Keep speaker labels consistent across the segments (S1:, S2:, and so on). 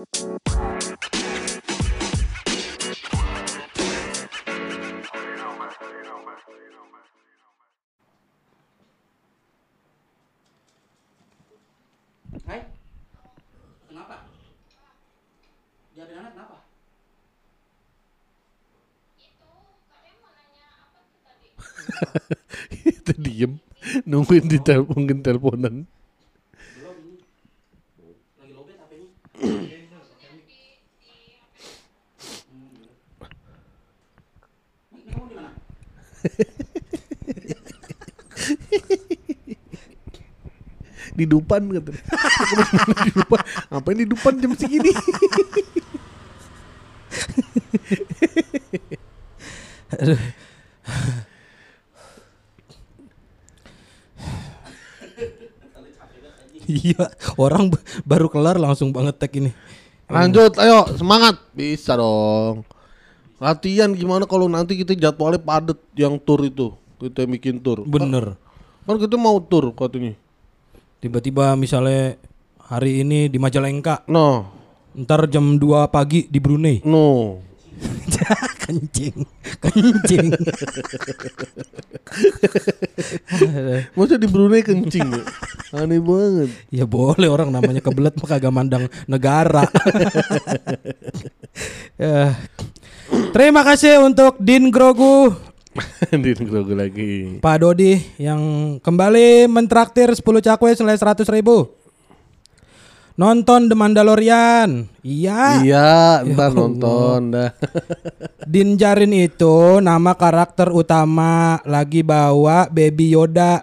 S1: Hai. Kenapa? Jadi anak kenapa?
S2: Itu diem nungguin di telepon teleponan.
S1: Belum ini. Lagi lobet HP-nya. Hmm, gitu. Ini kamu di mana?
S2: Di depan kata. di depan. Ngapain di depan jam segini?
S3: Iya, orang baru kelar langsung banget tag ini.
S2: Lanjut, ayo semangat. Bisa dong. Latihan gimana kalau nanti kita jadwalnya padet yang tour itu. Kita bikin tour.
S3: Bener.
S2: Kan kita mau tour katanya.
S3: Tiba-tiba misalnya hari ini di Majalengka,
S2: No,
S3: ntar jam 2 pagi di Brunei.
S2: no.
S3: kencing, kencing.
S2: Masa di Brunei kencing ya? Aneh banget.
S3: ya boleh orang namanya kebelet mah kagak mandang negara. Ya. Terima kasih untuk Din Grogu,
S2: di grogu lagi.
S3: Pak Dodi yang kembali mentraktir 10 cakwe senilai 100 ribu. Nonton The Mandalorian. Iya.
S2: Iya, ntar nonton dah.
S3: Din Djarin itu nama karakter utama lagi bawa Baby Yoda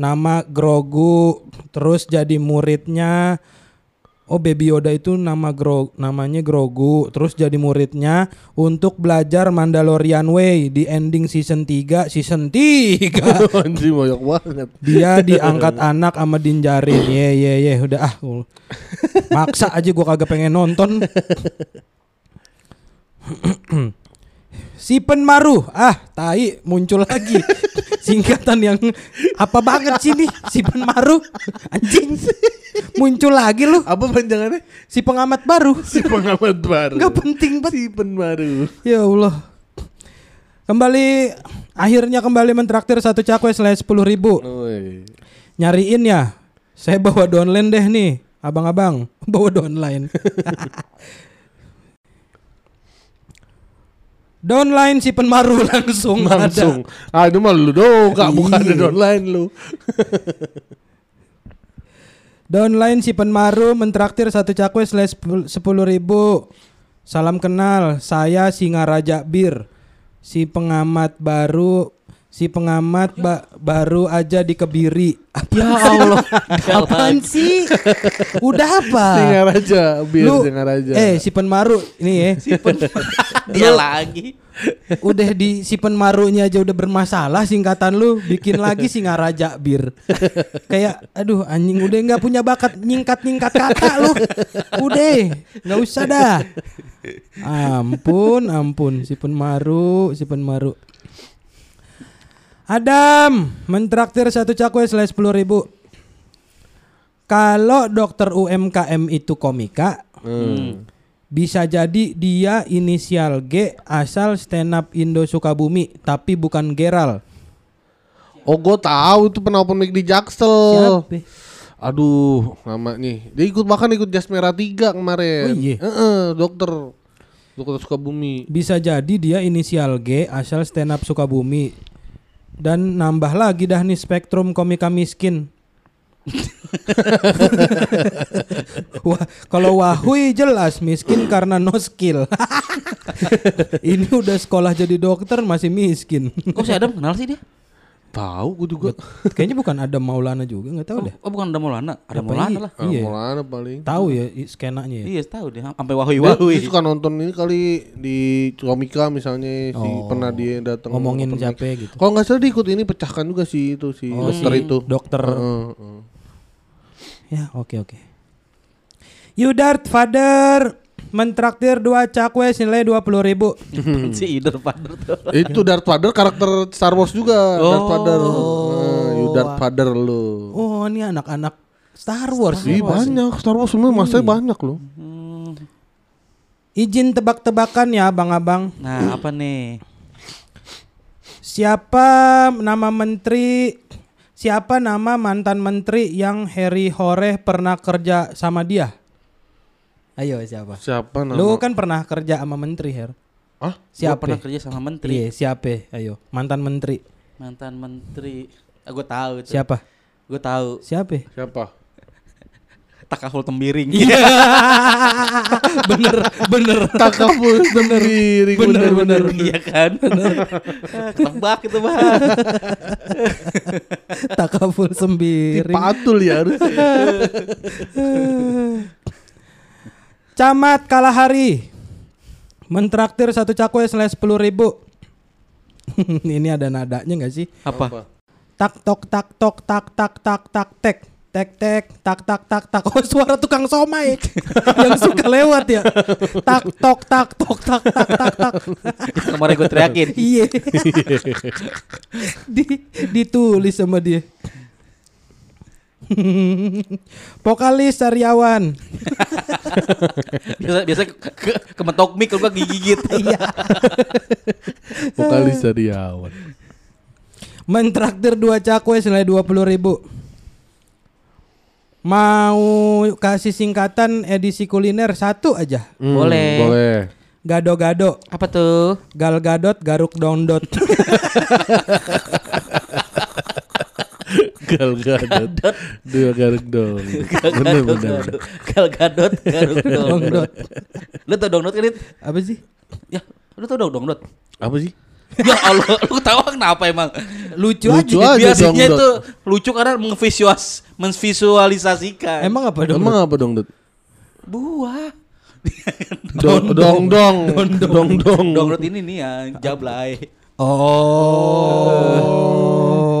S3: nama Grogu terus jadi muridnya Oh Baby Yoda itu nama Gro namanya Grogu terus jadi muridnya untuk belajar Mandalorian Way di ending season 3 season 3
S2: Anjing banyak banget.
S3: dia diangkat anak sama Din Djarin. Ye ye ye udah ah maksa aja gua kagak pengen nonton Sipen Maru. Ah tai muncul lagi. Singkatan yang apa banget sih nih Sipen Maru. Anjing. Muncul lagi lu.
S2: Apa panjangannya?
S3: si pengamat baru.
S2: Si pengamat baru.
S3: nggak penting banget
S2: Si pen baru.
S3: ya Allah. Kembali akhirnya kembali mentraktir satu cakwe selain sepuluh ribu.
S2: Oi.
S3: nyariin ya. Saya bawa downline deh nih abang-abang. Bawa downline downline si penmaru langsung,
S2: Langsung.
S3: ada
S2: Ah itu mah lu dong, kak bukan
S3: Iya.
S2: ada online lu.
S3: downline si penmaru mentraktir satu cakwe slash sepuluh ribu salam kenal saya Singaraja Bir si pengamat baru si pengamat ba- baru aja di Kebiri
S1: Ya Allah.
S3: apaan sih udah apa
S2: Dengar aja, biar
S3: Lu-
S2: dengar aja.
S3: Eh si penmaru ini ya.
S1: Dia lagi.
S3: udah di si penmarunya aja udah bermasalah singkatan lu bikin lagi Singaraja bir. Kayak aduh anjing udah nggak punya bakat nyingkat-nyingkat kata lu. Udah, nggak usah dah. Ampun, ampun si penmaru, si penmaru. Adam mentraktir satu cakwe selain sepuluh ribu. Kalau dokter UMKM itu komika,
S2: Hmm.
S3: bisa jadi dia inisial G asal stand up Indo Sukabumi tapi bukan Geral.
S2: Oh gue tahu itu penelpon mic di Jaksel.
S3: Siapa?
S2: Aduh, nama nih. Dia ikut bahkan ikut Jas Merah 3 kemarin.
S3: Oh, iya?
S2: Heeh, dokter. Dokter Sukabumi.
S3: Bisa jadi dia inisial G asal stand up Sukabumi. Dan nambah lagi dah nih spektrum komika miskin. Wah, kalau Wahui jelas miskin karena no skill. Ini udah sekolah jadi dokter masih miskin.
S1: Kok si Adam kenal sih dia?
S2: Tahu gue juga.
S3: Kayaknya bukan ada Maulana juga, nggak tahu
S1: Oh,
S3: deh.
S1: oh, bukan ada Maulana, ada
S3: Apa
S1: Maulana
S3: iya?
S1: lah.
S2: Ah,
S3: Iya.
S2: Maulana paling.
S3: Tahu ya skenanya ya.
S1: Iya, tahu dia sampai wahui wahui.
S2: dia suka nonton ini kali di komika misalnya si
S3: Oh.
S2: pernah dia datang
S3: Ngomongin siapa gitu.
S2: Kalau nggak salah dia ikut ini pecahkan juga sih itu si
S3: Oh,
S2: dokter
S3: si
S2: itu.
S3: dokter.
S2: Heeh, heeh.
S3: Ya, oke oke. Yudart Father mentraktir dua cakwe senilai dua puluh ribu.
S1: si Ider Father tuh.
S2: itu Darth Vader karakter Star Wars juga. Darth Vader. Nah, you Darth Vader lu.
S3: Oh, ini anak-anak Star Wars.
S2: Ih banyak Star Wars semua masanya banyak loh.
S3: Izin tebak-tebakan ya abang-abang.
S4: Nah, apa nih?
S3: Siapa nama menteri Siapa nama mantan menteri yang Harry Hore pernah kerja sama dia? Ayo siapa?
S2: Siapa nama?
S3: Lu kan pernah kerja sama menteri, Her.
S2: Ah?
S4: Gua
S3: Siapa?
S4: pernah kerja sama menteri,
S3: Iya, siapa? Ayo, mantan menteri.
S4: mantan menteri. Ah, gue tahu itu.
S3: Siapa?
S4: Gue tahu.
S3: Siapa?
S2: Siapa?
S4: Takahul Tembiring.
S3: Iya. bener, bener.
S2: Takaful sendiri.
S3: Bener, bener.
S4: Iya kan? Ah, Ketebak itu, Bang.
S3: Takaful sembiring.
S2: Patul ya harus.
S3: Camat Kalahari. Mentraktir satu cakwe selesai sepuluh ribu. Ini ada nadanya nggak sih?
S4: Apa?
S3: Tak tok tak tok tak tak tak tak tek. Tek tek tak tak tak tak. Oh suara tukang somai. Yang suka lewat ya. Tak tok tak tok tak tak tak tak.
S4: Kemarin gue teriakin.
S3: iya. Di ditulis sama dia. Vokalis Saryawan
S4: biasa biasa ke, ke, kementok mic kalau gue gigit.
S3: iya
S2: Vokalis Sariawan.
S3: mentraktir dua cakwe senilai dua puluh ribu mau kasih singkatan edisi kuliner satu aja
S2: Hmm,
S4: Boleh.
S2: Boleh.
S3: gado-gado
S4: Apa tuh?
S3: gal gadot garuk dongdot
S2: Gal gadot. Dua garuk dong. Bener bener.
S4: Gal Gadot, Garuk Dongdot. Lu tau Dongdot kan, Dit?
S3: apa sih
S4: Ya, lu tau dong Dongdot?
S2: Apa sih?
S4: ya Allah, lu tahu kenapa emang?
S3: lucu,
S2: Lucu
S3: aja
S2: aja.
S4: Biasanya itu lucu karena mengvisuas, memvisualisasikan.
S3: emang apa dong
S2: Emang apa dong, Dut?
S4: buah.
S2: Dong dong dong dong dong.
S4: Dongdot ini nih ya, jablay.
S3: oh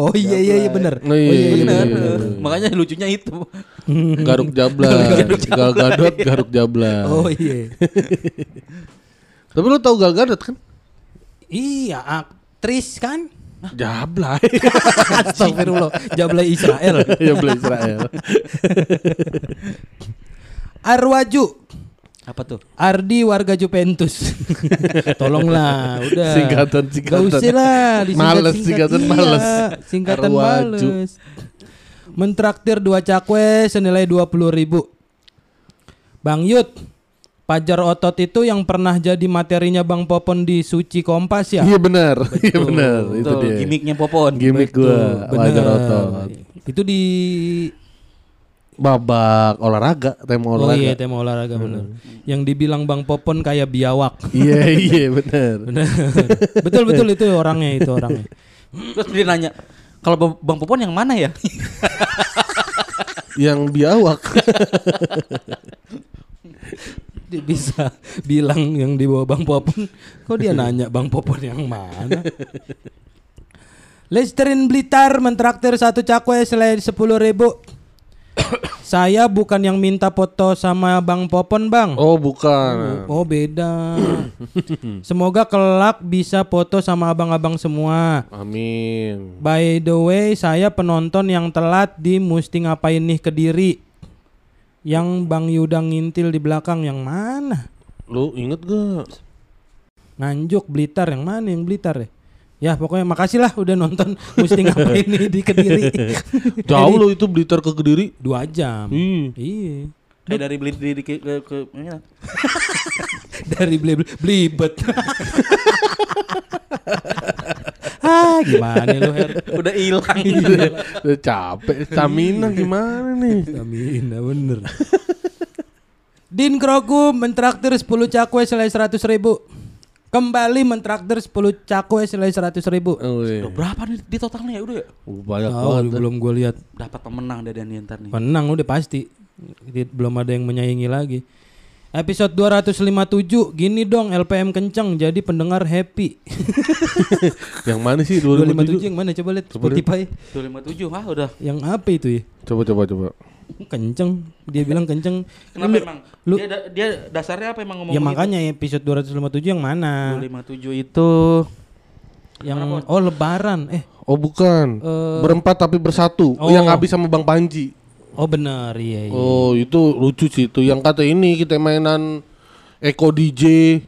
S3: oh iya iya iya bener
S2: Oh, iya, iya, iya, iya.
S4: Makanya lucunya itu.
S2: Garuk jabla. Gal gadot garuk jabla.
S3: oh iya
S2: Tapi lu tahu Gal Gadot kan?
S3: iya aktris kan
S2: Jabla.
S3: Astagfirullah Jablay Israel
S2: beli Israel.
S3: Arwaju
S4: Apa tuh?
S3: Ardi warga Juventus Tolonglah udah
S2: Singkatan, singkatan.
S3: Gak usah lah
S2: Males,
S3: singkat.
S2: singkatan
S3: Iya,
S2: males.
S3: Singkatan
S2: Arwaju.
S3: males Mentraktir dua cakwe senilai dua puluh ribu Bang Yud Pajar otot itu yang pernah jadi materinya Bang Popon di Suci Kompas ya?
S2: Iya benar. Iya benar. Itu dia.
S4: gimmicknya Popon.
S2: Gimmick gua
S3: Bener.
S2: wajar otot.
S3: Itu di
S2: Babak olahraga, tema
S3: Oh
S2: olahraga.
S3: iya tema olahraga bener. Yang dibilang Bang Popon kayak biawak.
S2: Iya iya benar.
S3: Bener. betul betul itu orangnya itu orangnya.
S4: Terus dia nanya, kalau Bang- Popon yang mana ya?
S2: Yang biawak.
S3: Dia bisa bilang yang di bawah Bang Popon. Kok dia nanya Bang Popon yang mana? Listerin Blitar mentraktir satu cakwe selain sepuluh ribu. Saya bukan yang minta foto sama Bang Popon bang.
S2: Oh bukan.
S3: Oh beda. Semoga kelak bisa foto sama abang-abang semua.
S2: Amin.
S3: By the way, saya penonton yang telat di Musti Ngapain Nih Kediri. Yang Bang Yuda ngintil di belakang yang mana?
S2: Lu inget gak?
S3: Nganjuk Blitar yang mana yang Blitar ya? Ya pokoknya makasih lah udah nonton Musti Ngapain Nih di Kediri.
S2: Jauh lo itu Blitar ke Kediri.
S3: Dua jam.
S2: Ih.
S3: Iya.
S4: Kayak dari beli di, ke, ke, ke.
S3: Dari beli blibet. ah gimana lu Her?
S4: udah hilang.
S2: Udah capek. Stamina gimana nih?
S3: Stamina bener. Din Kroku mentraktir 10 cakwe selai 100 ribu. Kembali mentraktir 10 cakwe selai 100 ribu.
S2: Oh, iya.
S4: Udah berapa nih di totalnya ya udah ya?
S2: Uh, banyak
S3: Tahu
S2: banget.
S3: belum gue lihat.
S4: Dapat pemenang dari Dani ntar nih.
S3: Menang udah pasti. Belum ada yang menyaingi lagi. Episode 257 Gini dong LPM kenceng Jadi pendengar happy
S2: Yang mana sih
S3: 257
S2: 257?
S3: yang mana coba lihat
S2: Coba
S3: Spotify
S4: 257 ah udah.
S3: Yang apa itu ya
S2: Coba coba coba.
S3: Kenceng Dia bilang kenceng
S4: Kenapa
S3: Lu-
S4: emang?
S3: lu-
S4: dia, da- dia dasarnya apa emang ngomong
S3: Ya makanya episode 257 yang mana
S4: 257 itu
S3: Yang Oh lebaran Eh
S2: Oh bukan.
S3: Eh,
S2: Berempat tapi bersatu.
S3: Oh.
S2: Yang habis sama Bang Panji.
S3: Oh benar iya iya
S2: Oh itu lucu sih itu. Yang kata ini kita mainan Eko DJ.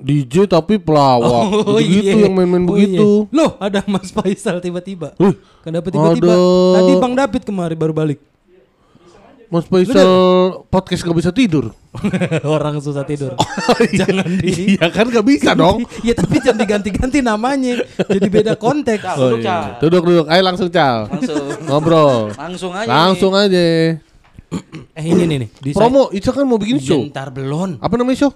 S2: DJ tapi pelawak. Begitu
S3: iya.
S2: yang main-main
S3: Oh,
S2: begitu.
S3: iya. Loh, ada Mas Faisal tiba-tiba.
S2: Wih,
S3: Kenapa tiba-tiba?
S2: Ada.
S3: Tadi Bang David kemari baru balik.
S2: Mas Faisal podcast gak bisa tidur.
S3: Orang susah tidur. Jangan di
S2: Iya kan gak bisa dong.
S3: Ya tapi jangan diganti-ganti namanya. Jadi beda konteks.
S2: Oh, iya. Duduk duduk. Ayo langsung cal.
S4: Langsung.
S2: Ngobrol.
S4: Langsung aja.
S2: Langsung aja.
S3: Eh ini nih nih. Di
S2: Promo, Ica kan mau bikin show.
S3: Ntar belum.
S2: Apa namanya show?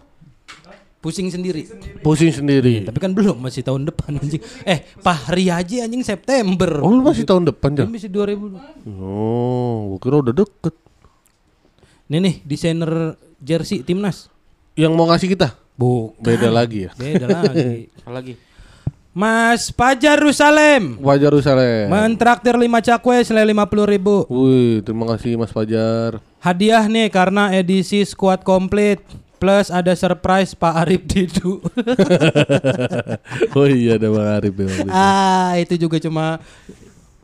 S3: Pusing sendiri.
S2: Pusing sendiri.
S3: Tapi kan belum masih tahun depan anjing. Eh, Fahri aja anjing September.
S2: Oh lu masih tahun depan ya?
S3: masih 2000.
S2: Oh, gua kira udah deket.
S3: Nih nih, desainer jersey timnas.
S2: Yang mau ngasih kita?
S3: Bukan.
S2: Beda lagi ya.
S3: Beda lagi.
S4: Apa lagi?
S3: Mas Fajar Rusalem.
S2: Wajar Rusale.
S3: Mentraktir 5 cakwe selain 50 ribu.
S2: Wih, terima kasih Mas Fajar.
S3: Hadiah nih karena edisi squad komplit. Plus ada surprise Pak Arif Didu.
S2: oh iya ada Bang Arif ya.
S3: ah, itu juga cuma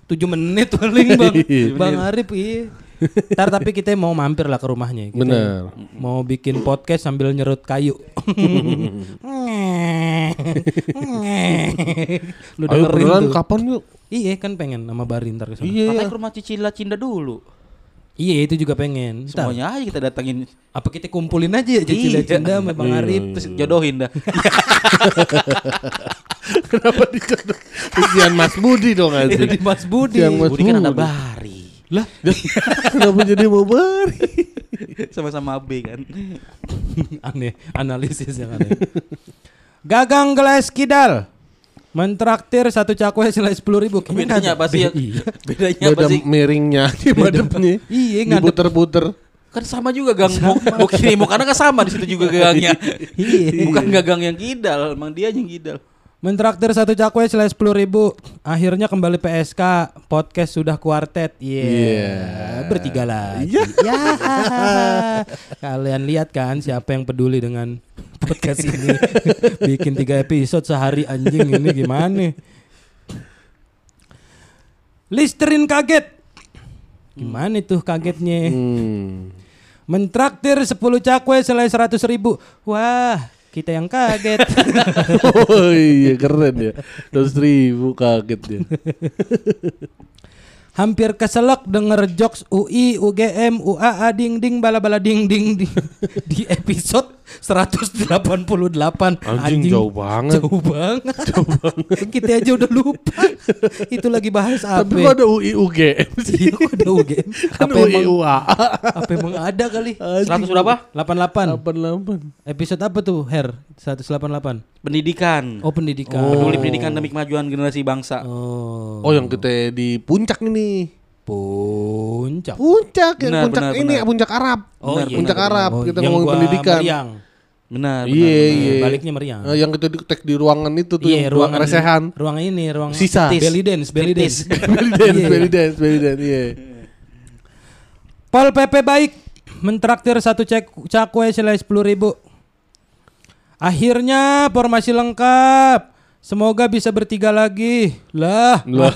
S3: 7 menit paling Bang. Bang Arif iya. Ntar tapi kita mau mampir lah ke rumahnya. Kita
S2: Bener.
S3: Mau bikin podcast sambil nyerut kayu. Lu
S2: Ayo beneran
S3: tuh.
S2: kapan yuk?
S3: Iya kan pengen sama Bari ntar ke sana.
S2: Iya.
S4: Katanya ke rumah Cicila Cinda dulu.
S3: Iya itu juga pengen. Ntar,
S4: Semuanya aja kita datangin.
S3: apa kita kumpulin aja ya Cicila
S4: Iya.
S3: Cinda sama Bang
S2: Iya,
S3: Arif.
S4: Terus jodohin dah.
S2: Kenapa dijodoh? Kesian Mas Budi dong
S3: Jadi
S2: anjing.
S3: Mas Budi.
S2: Mas
S4: Budi kan ada
S2: Budi.
S3: Lah,
S2: Kenapa jadi mau bari?
S4: Sama-sama B kan.
S3: aneh analisis yang aneh. Gagang gelas kidal. Mentraktir satu cakwe selain sepuluh ribu.
S4: Bedanya apa sih? ya?
S3: Iya.
S4: Bedanya apa
S2: Beda
S4: sih?
S2: miringnya di madepnya.
S3: Iya, ngadep.
S2: Diputer-puter.
S4: Kan sama juga gang mau, mau kiri mau kanan kan sama di situ juga gangnya.
S3: Iya.
S4: Bukan gagang yang kidal, emang dia yang kidal.
S3: Mentraktir satu cakwe selain sepuluh ribu. Akhirnya kembali PSK. Podcast sudah kuartet. Iya.
S2: Iya.
S3: Bertiga lagi.
S2: Iya.
S3: Ya. Kalian lihat kan siapa yang peduli dengan podcast ini. Bikin tiga episode sehari anjing ini gimana? Listerin kaget. Gimana tuh kagetnya?
S2: Hmm.
S3: Mentraktir 10 cakwe selain 100 ribu. Wah, kita yang kaget.
S2: Oh iya keren ya. Terus ribu kaget ya.
S3: Hampir keselak denger jokes UI, UGM, UAA ding ding bala bala ding ding ding di episode 188.
S2: Anjing, jauh banget.
S3: Jauh banget. Kita aja udah lupa. Itu lagi bahas apa?
S2: Tapi kok ada UI UGM sih?
S3: Iya, kok ada UGM.
S2: Kan
S3: Apa
S2: UI UAA.
S3: apa emang ada kali?
S4: 100 berapa?
S3: 88.
S2: 88.
S3: Episode apa tuh, Her? 188.
S4: Pendidikan.
S3: Oh, pendidikan.
S4: Peduli pendidikan demi kemajuan generasi bangsa.
S3: Oh.
S2: Oh yang kita di puncak ini.
S3: Puncak.
S2: Puncak yang
S4: Benar,
S2: puncak
S4: benar,
S2: ini
S4: benar.
S2: puncak Arab.
S3: Oh, iya,
S2: puncak
S3: benar,
S2: Arab.
S3: benar.
S2: Kita
S3: yang
S2: ngomongin
S3: gua
S2: pendidikan.
S3: Meriang.
S4: Benar.
S2: Iya
S4: benar,
S2: iya.
S3: Baliknya meriang.
S2: Eh, yang kita di tag di ruangan itu tuh
S3: Iya,
S2: yang
S3: ruangan
S2: resehan.
S3: Ruang ini, ruang
S2: Sisa.
S3: belly dance, belly dance.
S2: belly dance,
S3: Iya.
S2: belly dance, belly dance, iya.
S3: Pol PP baik mentraktir satu cek cakwe selain sepuluh ribu. Akhirnya formasi lengkap. Semoga bisa bertiga lagi. Lah,
S2: Lah,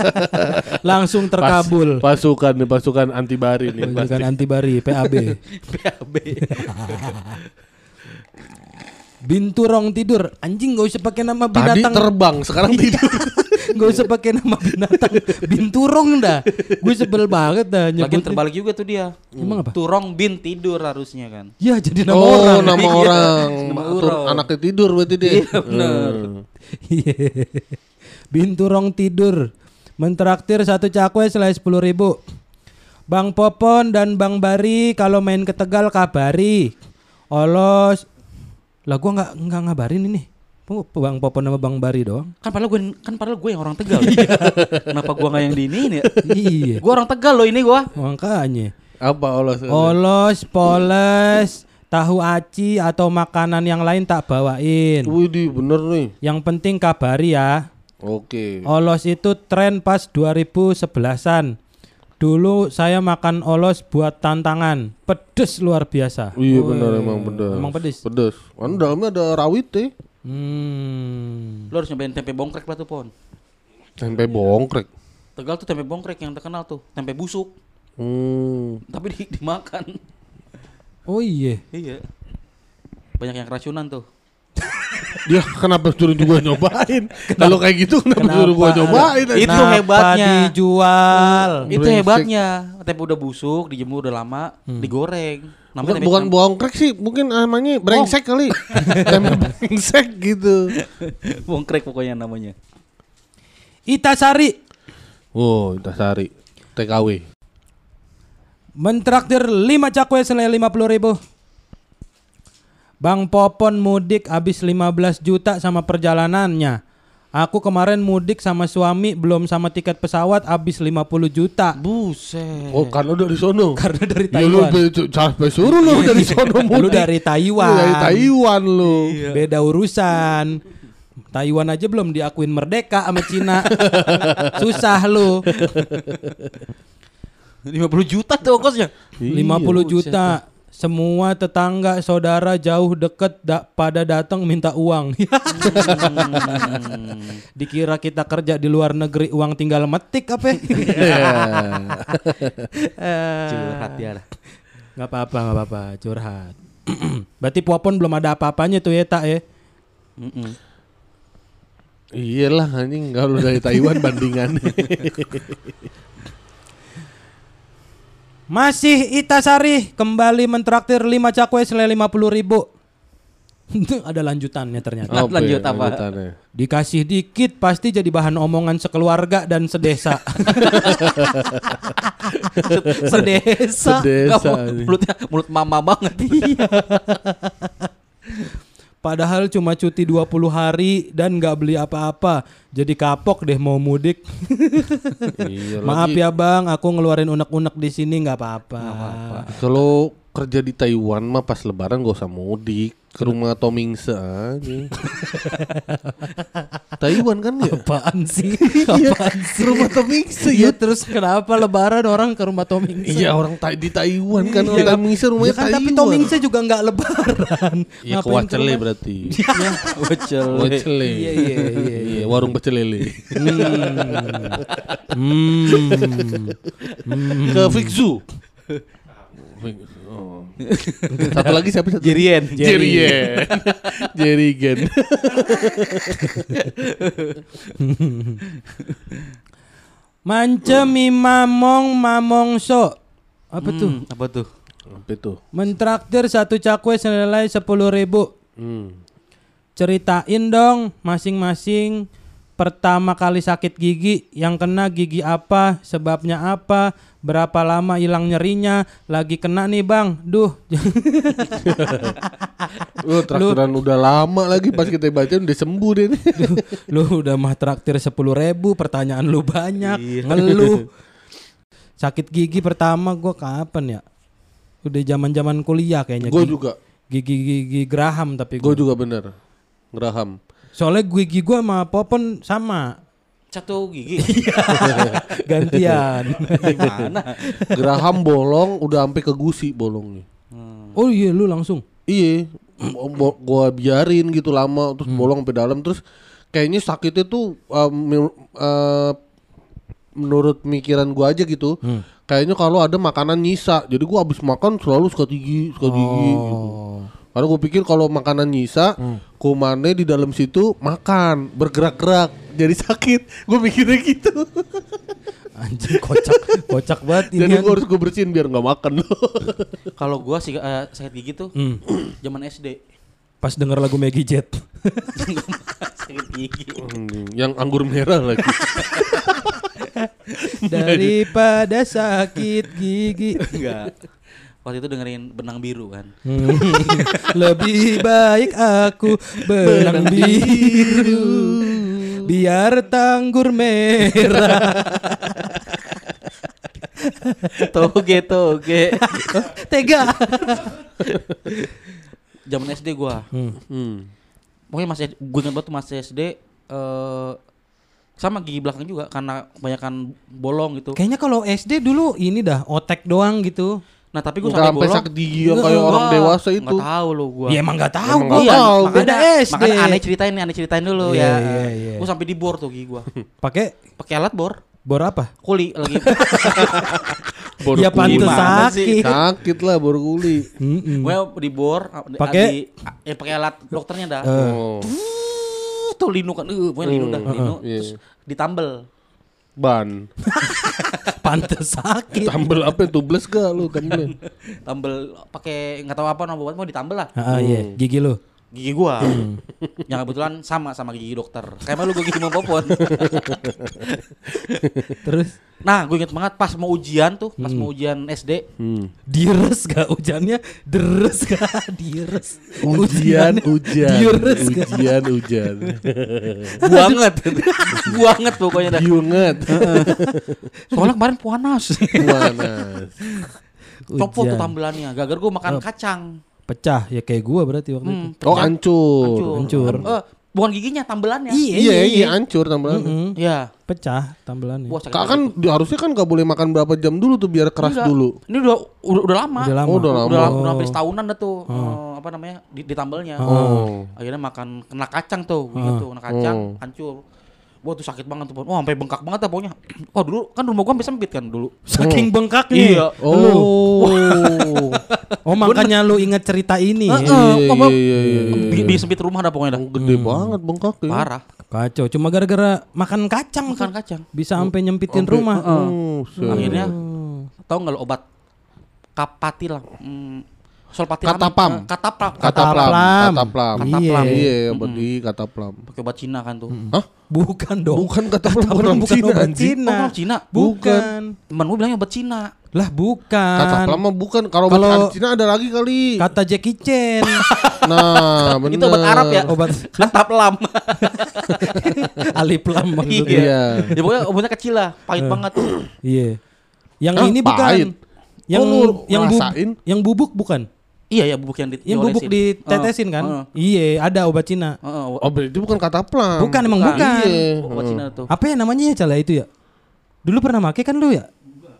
S3: langsung
S2: pas-
S3: terkabul.
S2: pasukan nih, pasukan anti bari nih.
S3: Pasukan anti bari PAB.
S4: PAB.
S3: Binturong tidur. Anjing gak usah pakai nama
S2: Tadi
S3: binatang.
S2: terbang, sekarang tidur.
S3: Gak usah pakai nama binatang. Binturong dah. Gue sebel banget dah nyebutnya.
S4: terbalik juga tuh dia.
S3: Emang apa?
S4: Turong bin tidur harusnya kan.
S3: Ya jadi nama
S2: oh,
S3: orang.
S2: nama
S4: Iya,
S2: orang.
S4: nama orang.
S2: Anaknya tidur berarti dia.
S4: Iya, bener.
S2: Hmm.
S3: Iya. Binturong tidur. Mentraktir satu cakwe selain sepuluh ribu. Bang Popon dan Bang Bari kalau main ke Tegal kabari. Olos. Lah gua nggak nggak ngabarin ini. Bang Popon sama Bang Bari doang.
S4: Kan padahal gue kan padahal gue yang orang Tegal. Kenapa gua nggak yang di ini ya?
S3: iya.
S4: Gue orang Tegal loh ini gua.
S3: Makanya.
S2: Apa olah?
S3: Olos, poles, tahu aci atau makanan yang lain tak bawain.
S2: Wih, di, bener nih.
S3: Yang penting kabari ya.
S2: Oke.
S3: Olos itu tren pas 2011-an. Dulu saya makan olos buat tantangan. Pedes luar biasa.
S2: Iya
S3: Wih,
S2: bener emang bener.
S3: Emang pedes.
S2: Pedes. Kan dalamnya ada rawit deh.
S3: Hmm.
S4: Lo harus nyobain tempe bongkrek lah tuh pon.
S2: Tempe bongkrek.
S4: Tegal tuh tempe bongkrek yang terkenal tuh. Tempe busuk.
S2: Hmm.
S4: Tapi di- dimakan.
S3: Oh iya.
S4: Iya. banyak yang keracunan tuh.
S2: Dia kenapa suruh juga nyobain? Kalau kayak gitu kenapa, suruh gua nyobain?
S4: Itu
S3: Kenapa
S4: hebatnya.
S3: dijual?
S4: Itu
S2: Brengsek.
S4: hebatnya. Tempe udah busuk, dijemur udah lama, digoreng. Namanya
S2: Bukan, bukan
S4: cem-
S2: bohong krek sih, mungkin namanya brengsek kali. Tempe brengsek gitu.
S4: bongkrek pokoknya namanya.
S3: Itasari
S2: Wow, Intasari. TKW.
S3: mentraktir 5 cakwe senilai 50 ribu. Bang Popon mudik habis 15 juta sama perjalanannya. Aku kemarin mudik sama suami belum sama tiket pesawat habis 50 juta.
S4: Buset.
S2: Oh, karena dari sono.
S3: Karena dari
S2: Ya lu
S3: Taiwan.
S2: capek suruh lu dari sono mudik.
S3: Lu dari Taiwan.
S2: Lu dari Taiwan lu.
S3: Beda urusan. Taiwan aja belum diakuin merdeka sama Cina. Susah lu.
S4: 50 juta tuh ongkosnya.
S3: 50
S2: Iya,
S3: juta. Semua tetangga, saudara jauh deket da- pada datang minta uang. Dikira kita kerja di luar negeri uang tinggal metik apa?
S4: Curhat ya lah.
S3: Gak apa-apa, gak apa-apa, curhat. Berarti Popon belum ada apa-apanya tuh ya tak ya?
S4: Mm-mm.
S2: Iyalah anjing kalau dari Taiwan bandingannya.
S3: Masih Itasari kembali mentraktir 5 cakwe senilai 50 ribu. ada lanjutannya ternyata.
S2: Apa
S4: lanjut apa?
S2: lanjutannya?
S3: Dikasih dikit pasti jadi bahan omongan sekeluarga dan sedesa. sedesa.
S2: Sedesa.
S4: Kamu mulutnya mulut mama banget.
S3: Padahal cuma cuti 20 hari dan nggak beli apa-apa. Jadi kapok deh mau mudik.
S2: Iya,
S3: Maaf
S2: lagi
S3: ya bang, aku ngeluarin unek-unek di sini nggak apa-apa.
S2: Kalau kerja di Taiwan mah pas lebaran gak usah mudik ke rumah Tomingse aja. Taiwan kan ya?
S3: Apaan sih?
S2: Iya,
S3: Apaan
S2: ke rumah Tomingse
S3: Iya
S2: ya.
S3: terus kenapa lebaran orang ke rumah Toming?
S2: Iya orang ta- di Taiwan kan orang Tomingse rumahnya
S3: Ya kan tapi
S2: Taiwan.
S3: Tomingse juga nggak lebaran.
S2: Iya
S3: ke rumah-
S2: berarti.
S4: Bocel.
S2: Wacele.
S3: Iya, iya, iya,
S2: Iya, warung pecel lele.
S3: Hmm.
S2: Ke Fixu. Satu lagi siapa satu?
S4: Jerien.
S2: Jerien. Jerigen.
S3: Mancemi mamong mamongso. Apa tuh?
S4: Hmm, apa tuh?
S2: Apa itu?
S3: Mentraktir satu cakwe senilai sepuluh ribu.
S2: Hmm.
S3: Ceritain dong masing-masing pertama kali sakit gigi, yang kena gigi apa, sebabnya apa, berapa lama hilang nyerinya, lagi kena nih bang, duh.
S2: Oh, traktiran udah lama lagi pas kita baca udah sembuh deh nih.
S3: lu udah mah traktir sepuluh ribu, pertanyaan lu banyak, ngeluh. Sakit gigi pertama gua kapan ya? Udah zaman zaman kuliah kayaknya.
S2: Gue juga.
S3: Gigi gigi Graham tapi
S2: Gue
S3: gua.
S2: juga bener. Graham.
S3: Soalnya gigi gua sama Popon sama.
S4: Satu gigi.
S3: Gantian.
S4: Gimana?
S2: Graham bolong udah sampai ke gusi bolongnya.
S3: oh iya lu langsung.
S2: Iya, gua biarin gitu lama terus bolong sampai dalam terus kayaknya sakitnya tuh um, uh, menurut mikiran gua aja gitu. Kayaknya kalau ada makanan nyisa, jadi gua habis makan selalu sikat gigi, sikat gigi gitu. Karena gue pikir kalau makanan nyisa, kumannya di dalam situ makan, bergerak-gerak, jadi sakit. Gue mikirnya gitu.
S3: Anjing kocak, kocak banget ini.
S2: jadi gue harus gue bersihin biar nggak makan.
S4: Kalau gua sih eh, sakit gigi tuh
S3: Hmm.
S4: zaman SD.
S3: Pas denger lagu Maggie Jet.
S4: sakit gigi.
S2: Yang anggur merah lagi.
S3: Daripada sakit gigi.
S4: Enggak. Waktu itu dengerin benang biru kan.
S3: Hmm. Lebih baik aku benang biru biar tanggur merah.
S4: toge toge.
S3: Tega.
S4: Zaman SD gua.
S2: Hmm.
S4: Pokoknya masih gue ingat banget tuh masih SD eh sama gigi belakang juga karena kebanyakan bolong gitu.
S3: Kayaknya kalau SD dulu ini dah otek doang gitu.
S4: Nah, tapi gue sampai
S2: sampai
S4: bolong.
S2: sakit gigi yang kayak orang dewasa itu.
S4: Enggak tahu lo gua.
S3: Ya emang nggak tahu
S2: Emang
S3: gua.
S2: nggak tahu.
S3: Makanya, SD.
S4: makanya aneh ceritain nih, aneh ceritain dulu
S3: Iya,
S4: ya.
S3: iya, iya.
S4: Gue sampai di bor tuh gigi gua.
S3: Pakai
S4: Pakai alat bor,
S3: bor apa?
S4: kuli lagi.
S2: Baru
S3: Ya pantes sakit.
S2: Sakit lah baru kuli.
S4: Gue di bor
S3: Pakai?
S4: di- ya pakai alat dokternya dah.
S2: Oh.
S4: Uh, tuh linu kan, uh, pokoknya linu dah, linu terus ditambel.
S2: Ban.
S3: Pantes sakit.
S2: Tambel apa tubles gak lu tambelin?
S4: Tambel pakai nggak tahu apa nama obat mau ditambel lah.
S3: Ah, iya, gigi lu.
S4: Gigi gua. Yang kebetulan sama sama gigi dokter. Kayak lu gua gigi mau popon.
S3: Terus
S4: Nah, gue inget banget pas mau ujian tuh, pas mau ujian SD.
S2: Hmm.
S3: Deres gak hujannya? Deres gak? Deres.
S2: Ujian, ujian,
S3: Deres gak?
S2: ujian, ujian.
S4: Buanget. Buanget pokoknya dah.
S2: Giunget.
S4: Soalnya kemarin panas.
S2: Panas.
S4: Copot tuh tambelannya. Gagar gua makan kacang.
S3: Pecah ya kayak gua berarti waktu
S4: Hmm,
S3: itu.
S2: Oh hancur.
S3: Hancur.
S4: Eh, bukan giginya, tambelannya.
S2: Iya, iya hancur tambelan.
S3: Mm-mm.
S4: Iya.
S3: Pecah tambelannya.
S4: Wah,
S2: Kak kan di- harusnya kan gak boleh makan berapa jam dulu tuh biar keras
S4: Enggak.
S2: dulu.
S4: Ini udah udah, udah lama.
S3: Udah lama.
S2: Oh, udah lama.
S4: Udah, udah hampir setahunan dah tuh. eh, apa namanya? Di, ditambelnya.
S2: Oh.
S4: Akhirnya makan kena kacang tuh, gitu, kena kacang,
S2: Oh.
S4: hancur. Wah tuh sakit banget tuh, Pon. Wah sampai bengkak banget dah pokoknya. Wah dulu kan rumah gua sampai sempit kan dulu.
S3: Saking bengkaknya.
S4: Iya.
S2: Oh.
S3: Oh makanya lu inget cerita ini.
S4: Heeh,
S2: Iya,
S4: apa-
S2: iya.
S4: Di, sempit rumah dah pokoknya dah.
S2: Gede banget bengkak ya.
S4: Parah.
S3: Kacau. Cuma gara-gara makan kacang.
S4: Makan
S3: tuh.
S4: kacang.
S3: Bisa sampai nyempitin
S2: Sampai-
S3: rumah.
S2: Oh, set.
S4: Akhirnya tahu nggak lo obat kapatil hmm, solpatil
S2: Katapam.
S4: katapam
S2: Kataplam,
S3: Kataplam.
S2: kataplam.
S3: Iya.
S2: Iya, obat di kataplam.
S4: pakai obat Cina kan tuh
S2: Hah?
S3: Bukan dong.
S2: Bukan kataplam
S3: Kataplam
S2: orang
S3: bukan
S2: Cina.
S3: obat. Cina.
S4: Oh, Cina?
S3: Bukan.
S4: teman gue bilangnya obat Cina
S3: Lah bukan.
S2: Kataplam mah bukan. Kalau obat Cina ada lagi kali.
S3: Kata Jackie Chan.
S2: Nah, benar.
S4: itu obat Arab ya
S3: Obat
S4: kataplam
S3: Alif Lam maksudnya.
S2: Iya.
S4: ya pokoknya obatnya kecil lah pahit banget
S3: Iya. Yang ini bukan. Yang
S2: Oh,
S3: yang yang bubuk bukan?
S4: Iya ya bubuk yang di
S3: Yang bubuk ditetesin
S4: Heeh,
S3: kan?
S4: heeh,
S3: Iya, ada obat Cina.
S4: heeh, obat-
S2: Oh, berarti bukan kataplam.
S3: Bukan emang bukan.
S2: Iya.
S4: obat Cina tuh
S3: Apa ya namanya ya cala itu ya? Dulu pernah make kan lu ya?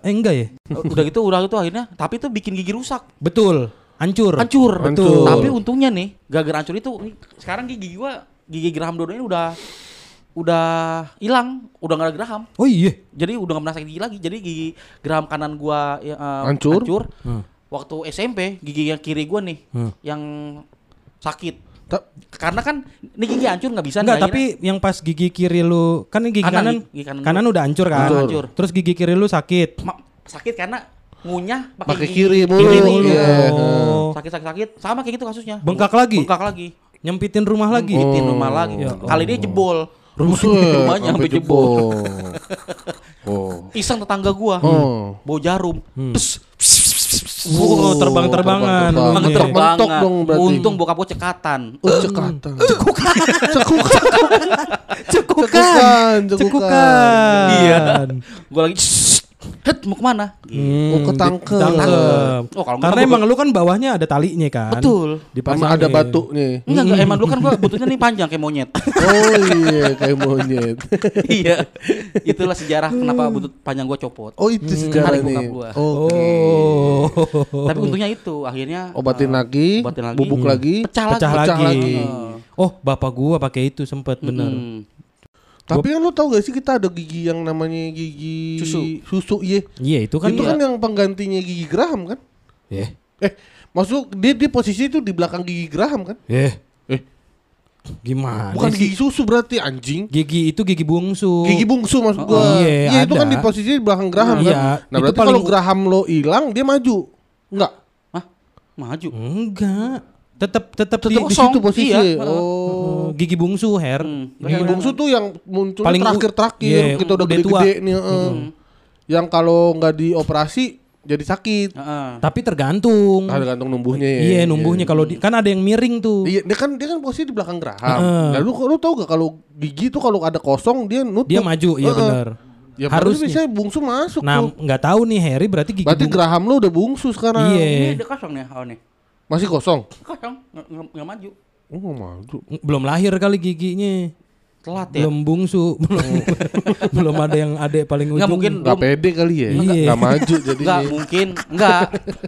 S3: Eh enggak ya?
S4: udah gitu udah gitu akhirnya tapi itu bikin gigi rusak
S3: Betul. Hancur.
S4: hancur
S2: Hancur.
S4: tapi untungnya nih gara-gara hancur itu sekarang gigi gua gigi geraham dua ini udah udah hilang udah nggak ada geraham
S3: Oh iya.
S4: jadi udah nggak merasa gigi lagi jadi gigi geraham kanan gua ya, eh,
S2: Hancur?
S3: Hmm.
S4: Waktu SMP gigi yang kiri gua nih
S3: Hmm.
S4: yang sakit
S2: Ta-
S4: karena kan ini gigi hancur nggak bisa
S3: Enggak,
S4: nih,
S3: tapi yang pas gigi kiri lu kan ini gigi
S4: Kanan,
S3: kanan
S4: gigi kanan
S3: kanan, udah hancur kan?
S4: Hancur. Hancur.
S3: Terus gigi kiri lu sakit.
S4: ma- sakit karena ngunyah
S2: Pakai kiri mulu.
S4: kiri
S2: Iya.
S3: Oh.
S4: sakit sakit sakit sama kayak gitu kasusnya
S3: Bengkak lagi?
S4: bengkak lagi
S3: Nyempitin rumah lagi.
S4: Gigitin rumah lagi
S3: Ya
S4: kali dia jebol
S2: Buset,
S4: rumahnya
S2: sampai
S4: sampai jebol
S2: Oh.
S4: iseng tetangga gua
S2: Oh.
S4: bawa jarum
S3: Hmm.
S4: Pes, pes, pes.
S3: Oh, terbang-terbangan.
S2: terbang-terbang.
S4: Mentok
S3: Iya.
S2: Mentok dong berarti.
S4: Untung bokap gua cekatan.
S2: Oh, cekatan.
S3: Cekukan.
S2: Cekukan, cekukan.
S3: Cekukan.
S4: Iya. Gua lagi "Shh, Het mau ke mana?
S3: Hmm,
S2: Oh, ketangkep.
S4: Oh, kalau
S3: Karena emang lu kan bawahnya ada talinya kan.
S4: Betul.
S2: Sama
S3: Dipasangin.
S2: ada batunya.
S4: Enggak enggak emang dulu kan gua butuhnya nih panjang kayak monyet.
S2: Oh iya, kayak monyet.
S4: iya. Itulah sejarah kenapa butut panjang gua copot.
S2: Oh itu sejarah
S4: Tarik
S2: nih.
S4: gua.
S2: Oh.
S3: Oh.
S4: Tapi untungnya itu akhirnya
S2: Obatin
S4: eh,
S2: lagi,
S4: obatin lagi.
S2: bubuk lagi.
S4: Pecah,
S3: Pecah
S4: lagi.
S3: lagi.
S2: lagi.
S3: Oh, bapak gua pakai itu sempet bener.
S4: Hmm.
S2: Tapi kan lu tau gak sih kita ada gigi yang namanya gigi
S4: Susu.
S2: Susu iya.
S3: Iya, itu kan
S2: itu
S3: ya.
S2: kan yang penggantinya gigi Graham kan?
S3: Eh,
S2: Eh, maksud dia dia posisi itu di belakang gigi Graham kan?
S3: eh.
S2: Eh.
S3: Gimana
S2: Bukan
S3: sih?
S2: gigi susu berarti anjing.
S3: Gigi itu gigi bungsu.
S2: Gigi bungsu maksud
S3: Oh,
S2: gua.
S3: iya,
S2: itu
S3: ada.
S2: kan di posisi di belakang Graham
S3: Iya,
S2: kan. Nah,
S3: itu
S2: berarti
S3: paling-
S2: kalau Graham lo hilang dia maju. Enggak.
S4: Hah? Maju.
S3: Enggak. Tetap tetap
S2: Di,
S3: di,
S2: situ posisi.
S4: Iya.
S2: Oh.
S3: Oh, gigi bungsu hair.
S4: Hmm.
S2: Gigi bungsu tuh yang muncul
S3: Paling
S2: terakhir-terakhir
S3: iya,
S2: kita udah gede-gede nih. heeh. Yang kalau nggak dioperasi jadi sakit.
S4: Heeh.
S3: Tapi tergantung.
S2: Ada gantung numbuhnya ya.
S3: Iya, numbuhnya kalau di, kan ada yang miring tuh.
S2: Iya, dia kan dia kan posisi di belakang Graham.
S3: Heeh.
S2: Lalu lu tau gak kalau gigi tuh kalau ada kosong dia nutup.
S3: Dia maju, iya
S2: Heeh.
S3: benar.
S2: Ya
S3: Harusnya.
S2: harusnya bisa bungsu masuk
S3: Nah, nggak tahu nih Harry berarti gigi
S2: Berarti
S3: bung-
S2: Graham lu udah bungsu sekarang.
S3: Iya.
S4: Ini udah kosong nih awal nih.
S2: Masih kosong.
S4: Kosong, nggak- nggak nggak maju.
S2: Oh, nggak maju.
S3: belum lahir kali giginya.
S4: Telat ya.
S3: Belum bungsu, belum belum ada yang adek paling ujung.
S4: Nggak mungkin
S2: Gak
S4: belum-
S2: pede kali ya.
S3: Iya.
S2: Gak maju jadinya.
S4: Enggak mungkin, enggak.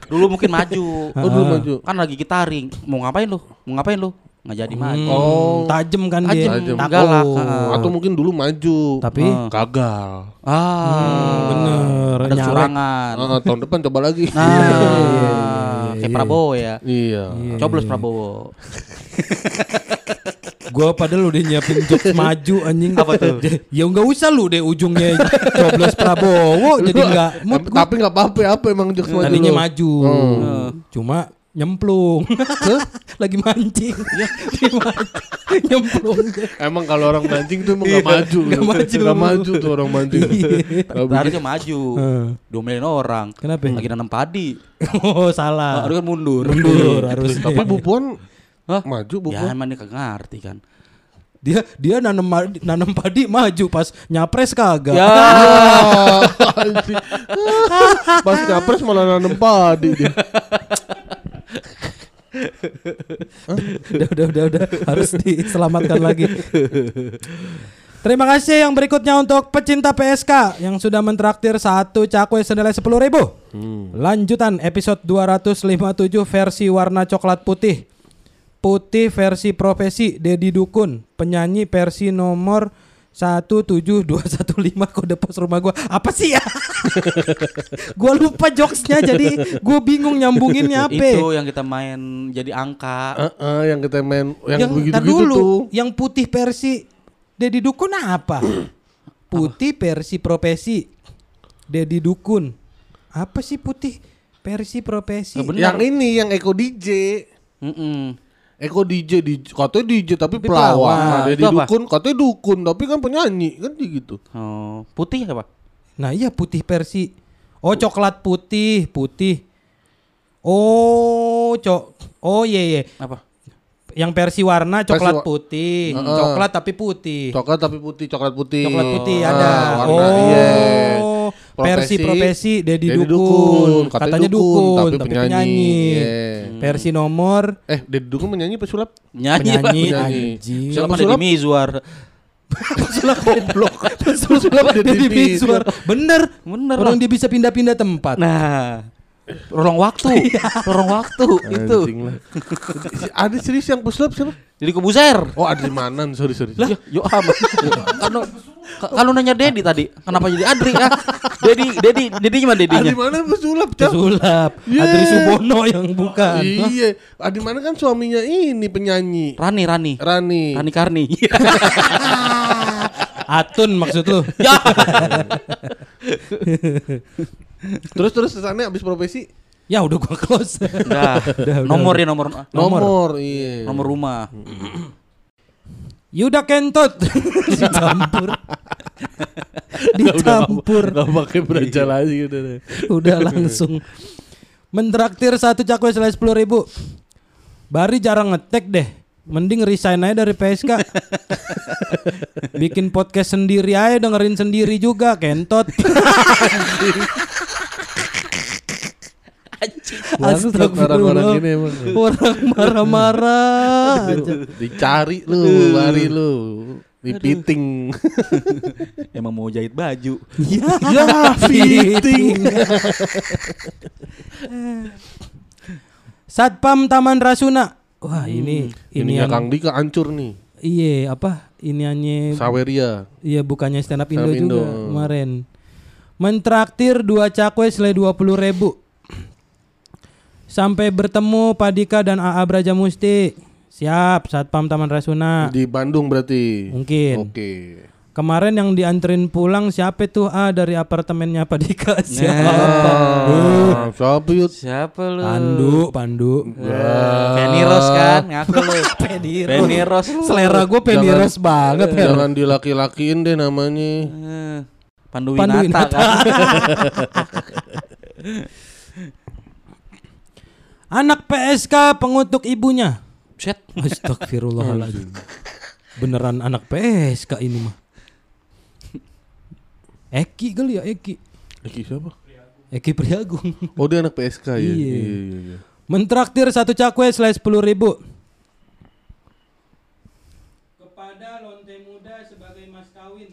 S4: Dulu mungkin maju.
S2: Oh dulu maju.
S4: Kan lagi gitaring. Mau ngapain lu? Mau ngapain lu? nggak jadi maju.
S2: Oh.
S3: Tajem kan dia.
S4: Tajem.
S2: Tajam.
S4: galak,
S2: Oh, atau mungkin dulu maju.
S3: Tapi
S4: Ah.
S2: gagal.
S4: Ah,
S3: bener,
S4: Ada
S3: nyalek.
S4: kecurangan.
S2: Ah, tahun depan coba lagi.
S4: Nah, kayak Prabowo ya.
S2: Iya.
S4: Coblos Prabowo.
S3: Gua padahal udah nyiapin jokes maju anjing.
S4: Apa tuh?
S3: ya nggak usah lu deh ujungnya coblos Prabowo jadi nggak mood
S2: Tapi,
S3: gua.
S2: tapi nggak apa-apa apa emang jokes maju
S3: Tadinya maju.
S2: Hmm.
S3: Cuma nyemplung. Lagi mancing. Mancing. nyemplung.
S2: Emang kalau orang mancing tuh emang nggak maju,
S3: Nggak
S2: lu.
S3: maju.
S2: Nggak maju tuh orang mancing.
S4: Harusnya maju. Diomelin orang.
S3: Kenapa?
S4: Lagi nanam padi.
S3: Oh salah.
S4: Harus kan mundur.
S3: Mundur harus.
S2: Tapi Bu Puan
S4: Hah?
S2: maju Bu
S4: Ya emang dia kagak ngerti kan.
S3: Dia dia nanam nanam padi maju pas nyapres kagak.
S4: Ya.
S2: Pas nyapres malah nanam padi dia.
S3: Udah udah udah udah harus diselamatkan lagi. Terima kasih yang berikutnya untuk pecinta PSK yang sudah mentraktir satu cakwe senilai sepuluh ribu. Lanjutan episode 257 versi warna coklat putih. Putih versi profesi Dedi Dukun, penyanyi versi nomor 17215 kode pos rumah gua. Apa sih ya? gua lupa jokesnya jadi gua bingung nyambunginnya apa.
S4: Itu yang kita main jadi angka.
S2: Heeh, yang kita main yang,
S3: yang
S2: begitu gitu
S3: dulu,
S2: tuh.
S3: yang putih versi Dedi Dukun apa? putih versi profesi Dedi Dukun. Apa sih putih versi profesi?
S2: Yang ini yang Eko DJ. Eko DJ di katanya DJ tapi
S3: Tapi
S2: pelawak. Nah, dia
S4: Itu
S2: di dukun, katanya dukun tapi kan penyanyi kan gitu.
S4: Oh, putih apa?
S3: Nah iya putih versi. Oh coklat putih, putih. Oh cok. Oh iya iya.
S4: Apa?
S3: Yang versi warna coklat
S2: wa-
S3: putih,
S2: Heeh.
S3: coklat tapi putih.
S2: Coklat tapi putih, coklat putih.
S3: Coklat putih
S2: Ah,
S3: ada.
S2: warna,
S3: oh.
S2: iya.
S3: Versi profesi Dedi
S2: Dedi
S3: Dukun. Katanya dukun, tapi,
S2: tapi
S3: penyanyi.
S2: penyanyi. Iya.
S3: Versi nomor
S2: Eh, Dedi Dukun menyanyi apa sulap?
S4: Nyanyi.
S3: penyanyi
S2: penyanyi.
S3: anjing.
S4: Siapa
S2: Siapa
S4: Deddy
S2: sulap?
S4: Mizwar?
S2: Sulap goblok. Sulap
S3: Dedi
S2: Dedi
S3: Mizwar. Bener.
S4: Bener
S3: Orang dia bisa pindah-pindah tempat.
S4: Nah, lorong waktu, lorong waktu itu.
S2: Ada serius yang pesulap siapa?
S4: Jadi kebuser.
S2: Oh, Adri Manan, sorry sorry.
S4: Lah, yo amat. Kalau kalau nanya Dedi tadi, kenapa jadi Adri ya? Dedi, Dedi, Dedi gimana
S2: Adri
S4: Dedinya?
S2: Manan pesulap, Cak.
S3: Pesulap.
S2: Yeah.
S3: Adri Subono yang bukan.
S2: Iya, Adri Manan kan suaminya ini penyanyi.
S4: Rani, Rani.
S2: Rani.
S4: Rani Karni.
S3: Atun maksud lu.
S4: ya.
S2: Terus terus sana habis profesi
S3: Ya udah gua close.
S4: Udah.
S3: udah,
S4: Nomor ya nomor
S2: nomor, iya.
S4: nomor rumah.
S3: Yuda Kentot dicampur. dicampur.
S2: Gak pakai beraja lagi udah. deh.
S3: udah langsung mentraktir satu cakwe selain sepuluh ribu. Bari jarang ngetek deh. Mending resign aja dari PSK. Bikin podcast sendiri aja dengerin sendiri juga kentot.
S2: Bagus lah orang-orang ini emang.
S3: Orang marah-marah.
S2: Dicari lu, lari lu. Dipiting.
S4: Emang mau jahit baju.
S3: Ya,
S2: ya, fitting.
S3: Satpam Taman Rasuna. Wah, ini ini
S2: Ininya
S3: yang
S2: Kang Dika hancur nih.
S3: iya apa? Ini hanya
S2: Saweria.
S3: Iya bukannya stand up Indo,
S2: Indo.
S3: juga kemarin. Mentraktir dua cakwe selai dua puluh ribu. Sampai bertemu Padika dan AA Brajamusti. Siap, Satpam Taman Rasuna.
S2: Di Bandung berarti.
S3: Mungkin.
S2: Oke.
S3: Kemarin yang dianterin pulang siapa tuh A dari apartemennya Padika? Siapa?
S2: Ah, siapa yut?
S4: Siapa lu?
S3: Pandu, Pandu.
S4: Peniros kan, ngaku lu.
S3: Peniros.
S4: Peniros lu.
S3: Selera gue Peniros banget Her.
S2: Jangan dilaki-lakiin deh namanya.
S4: Eh, Pandu
S3: Pandu
S4: Winata
S3: Winata.
S4: kan.
S3: Anak PSK pengutuk ibunya.
S4: Set.
S3: Astagfirullahaladzim. Beneran anak PSK ini mah. Eki kali ya Eki.
S2: Eki siapa?
S3: Eki Priagung.
S2: Oh dia anak PSK ya?
S3: Iya.
S2: Iya, iya, iya.
S3: Mentraktir satu cakwe selai sepuluh ribu. Kepada lonte muda sebagai mas kawin.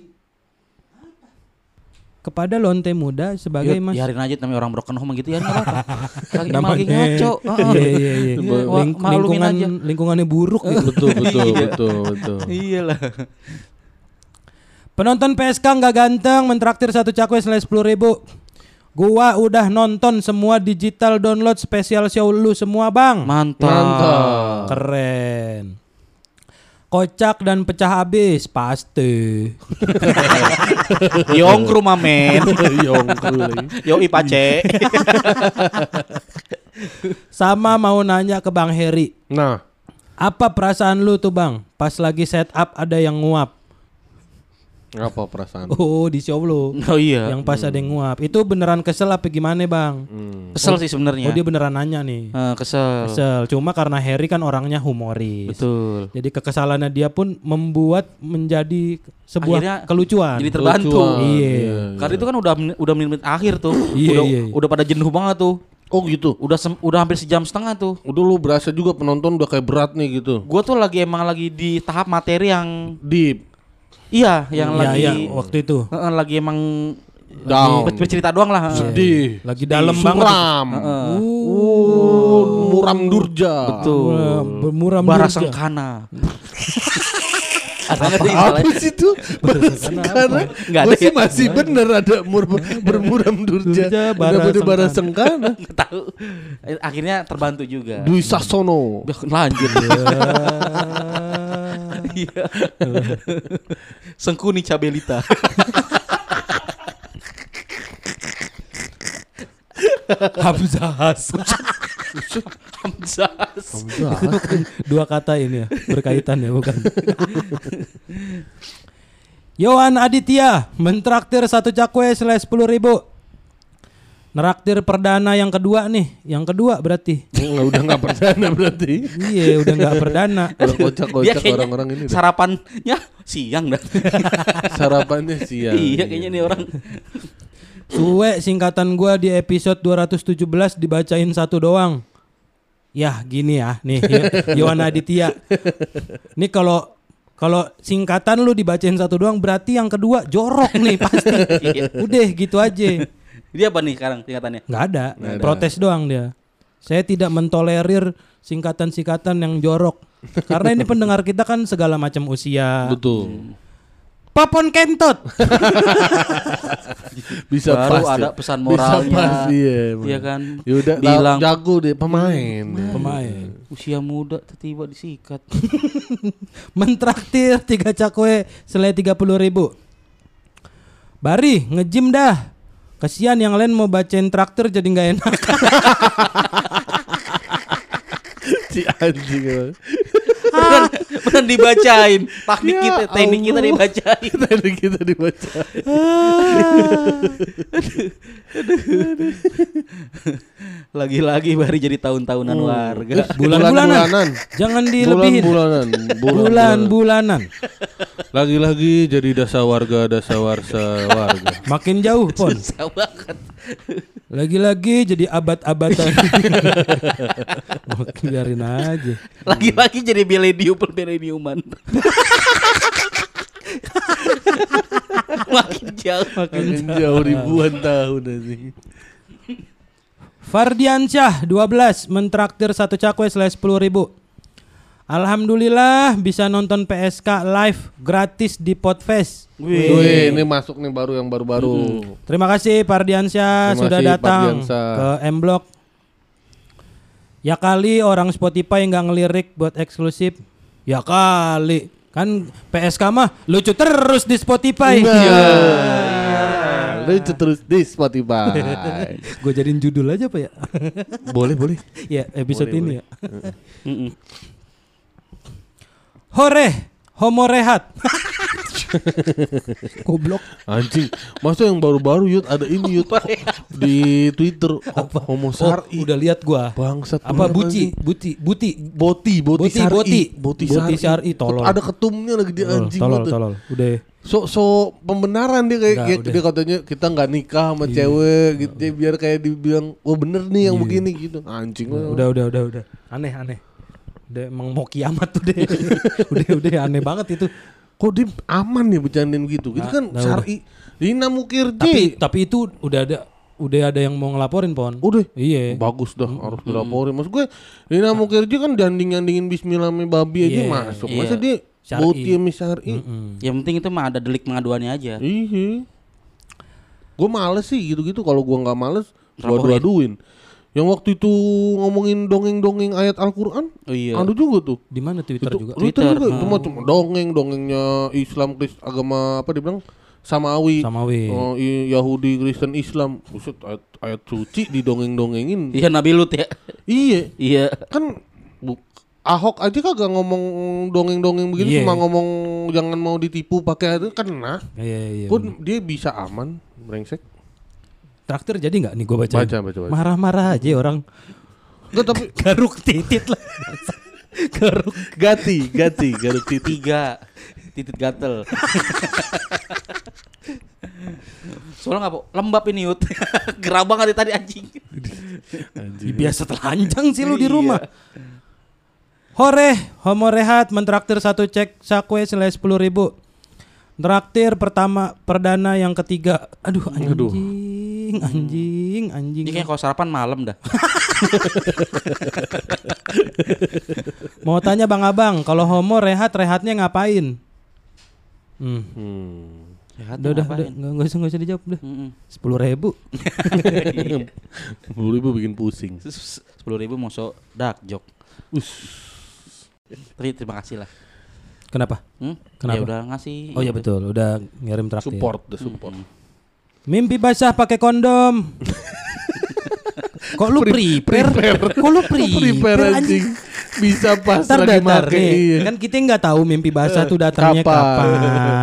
S3: kepada lonte muda sebagai
S4: Ya,
S3: mas
S4: biarin aja namanya orang broken home gitu ya nggak apa-apa. Lagi lagi ngaco. Heeh.
S3: Iya iya iya.
S4: Iya, wa-
S3: Ling-
S4: maklumin
S3: lingkungan
S4: aja.
S3: lingkungannya buruk gitu.
S2: betul betul betul betul.
S4: Iyalah.
S3: Penonton PSK nggak ganteng mentraktir satu cakwe selesai sepuluh ribu. Gua udah nonton semua digital download spesial show lu semua bang.
S4: Mantap.
S2: Mantap.
S3: Keren. Kocak dan pecah habis pasti.
S4: Yong ke rumah men.
S2: Yongkru lagi.
S4: Yo ipace.
S3: Sama mau nanya ke Bang Heri.
S2: Nah,
S3: Apa perasaan lu tuh bang? Pas lagi setup ada yang nguap.
S2: Apa perasaan?
S3: Oh di show lu.
S4: Oh iya.
S3: Yang pas ada yang nguap. Itu beneran kesel apa gimana bang?
S2: Hmm.
S4: Kesel sih sebenarnya.
S3: Oh dia beneran nanya nih.
S4: Eh, kesel.
S3: Kesel. Cuma karena Harry kan orangnya humoris.
S4: Betul.
S3: Jadi kekesalannya dia pun membuat menjadi sebuah
S4: Akhirnya
S3: kelucuan.
S4: Jadi terbantu.
S2: Lucuan.
S3: Iya.
S4: Karena itu kan udah udah menit akhir tuh.
S3: Iya,
S4: udah
S3: iya, iya.
S4: udah pada jenuh banget tuh.
S2: Oh gitu.
S4: Udah sem- udah hampir sejam setengah tuh.
S2: Udah lu berasa juga penonton udah kayak berat nih gitu.
S4: Gue tuh lagi emang lagi di tahap materi yang
S2: Deep,
S4: iya yang
S3: Iya,
S4: lagi
S3: iya, waktu itu.
S4: Heeh, lagi emang
S2: down,
S4: ber- bercerita doang lah. heeh.
S2: sedih,
S3: Lagi dalam banget.
S2: suram,
S4: Heeh.
S2: uh, muram durja.
S4: Betul.
S3: Bermuram
S4: Bara
S3: durja.
S4: sengkana. Ada nggak sih
S2: Apa sih itu? Karena
S4: Nggak ada
S2: gue sih
S4: ya?
S2: masih bener ada mur bermuram durja.
S3: Durja, bara
S2: bara
S3: sengkana.
S2: sengkana.
S4: Tahu. Eh, Akhirnya terbantu juga.
S2: Dwi Sasono.
S4: Lanjut. Iya. Sengkuni Cabelita.
S3: Hamzah Hasan.
S4: Hamzah.
S3: Dua kata ini ya berkaitan ya bukan. Yohan Aditya mentraktir satu cakwe selesai sepuluh ribu. Neraktir perdana yang kedua nih, yang kedua berarti.
S2: Nggak, udah nggak perdana berarti.
S3: iya udah nggak perdana.
S2: Kalau kocak-kocak orang-orang ini dah.
S4: sarapannya siang dah.
S2: sarapannya siang.
S4: iya kayaknya nih orang.
S3: Suwe singkatan gua di episode 217 dibacain satu doang. Ya gini ya nih Yo- Yohan Aditya. Nih kalau kalau singkatan lu dibacain satu doang berarti yang kedua jorok nih pasti.
S4: Iya.
S3: Udah gitu aja.
S4: Dia apa nih sekarang singkatannya?
S3: nggak ada.
S2: Nggak ada.
S3: Protes doang dia. Saya tidak mentolerir singkatan-singkatan yang jorok. Karena ini pendengar kita kan segala macam usia.
S2: Betul.
S3: Papon kentot.
S2: Bisa
S4: Baru
S2: pas.
S4: ada
S2: ya.
S4: pesan
S2: Bisa
S4: moralnya.
S2: pas, iya.
S4: Iya kan?
S2: Ya udah
S4: Bilang
S2: jago deh pemain. deh.
S3: Pemain.
S4: usia muda tiba disikat.
S3: Mentraktir tiga cakwe selai tiga puluh ribu. Bari ngejim dah. Kasihan yang lain mau bacain traktir jadi nggak enak.
S2: si anjing.
S4: Beneran dibacain. Teknik
S2: Ya
S4: kita, teknik kita dibacain.
S2: Tadi kita dibaca.
S4: Lagi-lagi baru jadi tahun-tahunan warga.
S3: Bulan-bulanan. Jangan dilebihin.
S2: Bulan-bulanan.
S3: Bulan-bulanan.
S2: Lagi-lagi jadi dasa warga, dasa warsa warga.
S3: Makin jauh pon.
S4: Susah banget.
S3: Lagi-lagi jadi abad-abatan. Makin biarin aja.
S4: Lagi-lagi jadi milenium per mileniuman. Makin jauh.
S2: Makin jauh ribuan tahun anjing.
S3: Fardiansyah 12 mentraktir satu cakwe selesai 10 ribu. Alhamdulillah bisa nonton PSK live gratis di Podfest.
S2: Wih, ini masuk nih baru yang baru-baru.
S3: Terima kasih Fardiansyah
S2: Terima
S3: sudah
S2: kasih,
S3: datang
S2: Fardiansyah.
S3: ke M Block. Ya kali orang Spotify nggak ngelirik buat eksklusif. Ya kali kan PSK mah lucu terus di Spotify.
S2: Nah, lucu terus di Spotify.
S3: Gue jadiin judul aja apa ya?
S2: boleh, boleh.
S3: ya episode
S2: Boleh,
S3: ini ya. Hore, homo rehat. Goblok.
S2: Anjing, masa yang baru-baru Yud ada ini Yud di Twitter Ho- Homo
S3: Oh,
S2: Sari.
S3: udah lihat gua.
S2: Bangsat
S3: Apa buci,
S2: anjing.
S3: buti, buti.
S2: Boti, boti,
S3: Boti,
S2: Sari.
S3: boti.
S2: boti,
S3: Boti Sari, tolol.
S2: Ada ketumnya lagi dia
S3: Tolol,
S2: anjing
S3: tolol, tolol. Udah.
S2: So so pembenaran dia kayak, kayak
S3: udah.
S2: dia katanya kita nggak nikah sama cewek gitu ya, biar kayak dibilang oh bener nih yang begini gitu. Anjing.
S3: Udah, udah, udah, udah. Aneh, aneh. Udah emang mau kiamat tuh deh. udah, udah aneh banget itu.
S2: kok dia aman ya bercandain gitu. Itu
S3: Nah,
S2: kan
S3: nah,
S2: syar'i. Dina Mukirji.
S3: Tapi tapi itu udah ada udah ada yang mau ngelaporin pon.
S2: Udah.
S3: Iya.
S2: Bagus dah harus dilaporin. Maksud gue Dina Mukirji kan danding-dandingin bismillah sama babi aja
S3: Iya,
S2: masuk.
S4: iya.
S2: Masa dia
S3: Syar'i.
S2: bauti sama syar'i.
S3: Mm-mm.
S4: Yang penting itu mah ada delik pengaduannya aja.
S2: Iya. Gue males sih gitu-gitu. Kalau gua nggak males, gua
S4: Laporin.
S2: Yang waktu itu ngomongin dongeng-dongeng ayat Al-Quran,
S4: Oh iya.
S2: ada juga tuh.
S3: Di mana Twitter
S2: itu
S3: juga?
S2: Twitter,
S4: Twitter,
S2: juga. Itu mah cuma dongeng, dongengnya Islam, Kris, agama apa dibilang samawi.
S3: Samawi.
S2: Oh, Yahudi, Kristen, Islam. Buset, ayat, ayat suci didongeng-dongengin.
S4: Iya Nabi Lut ya.
S2: iya,
S4: Iya.
S2: kan bu, Ahok aja kagak ngomong dongeng-dongeng begini,
S3: Iya.
S2: cuma ngomong jangan mau ditipu pakai itu kena.
S3: Iya iya.
S2: Pun dia bisa aman, brengsek.
S3: Traktir jadi nggak nih gue baca?
S2: Baca.
S3: Marah-marah aja orang.
S2: Enggak tapi
S3: Garuk titit lah. Garuk.
S2: gati, gati, garuk titik.
S4: Tiga. Titit gatel. Soalnya nggak lembab ini Yud. Gerabang ada tadi anjing.
S3: Biasa telanjang sih lu di rumah. Hore, homo rehat mentraktir satu cek sakwe selesai sepuluh ribu. Traktir pertama perdana yang ketiga. Aduh anjing, anjing, anjing.
S4: Ini kayak kalau sarapan malam dah.
S3: Mau tanya bang abang, kalau homo rehat rehatnya ngapain? Hmm.
S2: Hmm.
S4: Sehat
S3: Udah, udah, udah, nggak nggak usah, nggak usah dijawab udah. Sepuluh ribu.
S2: Sepuluh ribu bikin pusing.
S4: Sepuluh ribu mau so dark joke. Tapi terima kasih lah.
S3: Kenapa?
S4: Hmm?
S3: Kenapa?
S4: Ya udah ngasih.
S3: Oh iya betul, udah ngirim traktir.
S2: Support, the support.
S3: Mimpi basah pakai kondom. Kok lu prepare? Kok lu
S2: Prepare
S3: prepare
S2: anjing. Bisa pas
S3: Ntar
S2: lagi make. Iya.
S3: Kan kita nggak tahu mimpi basah tuh datangnya kapan.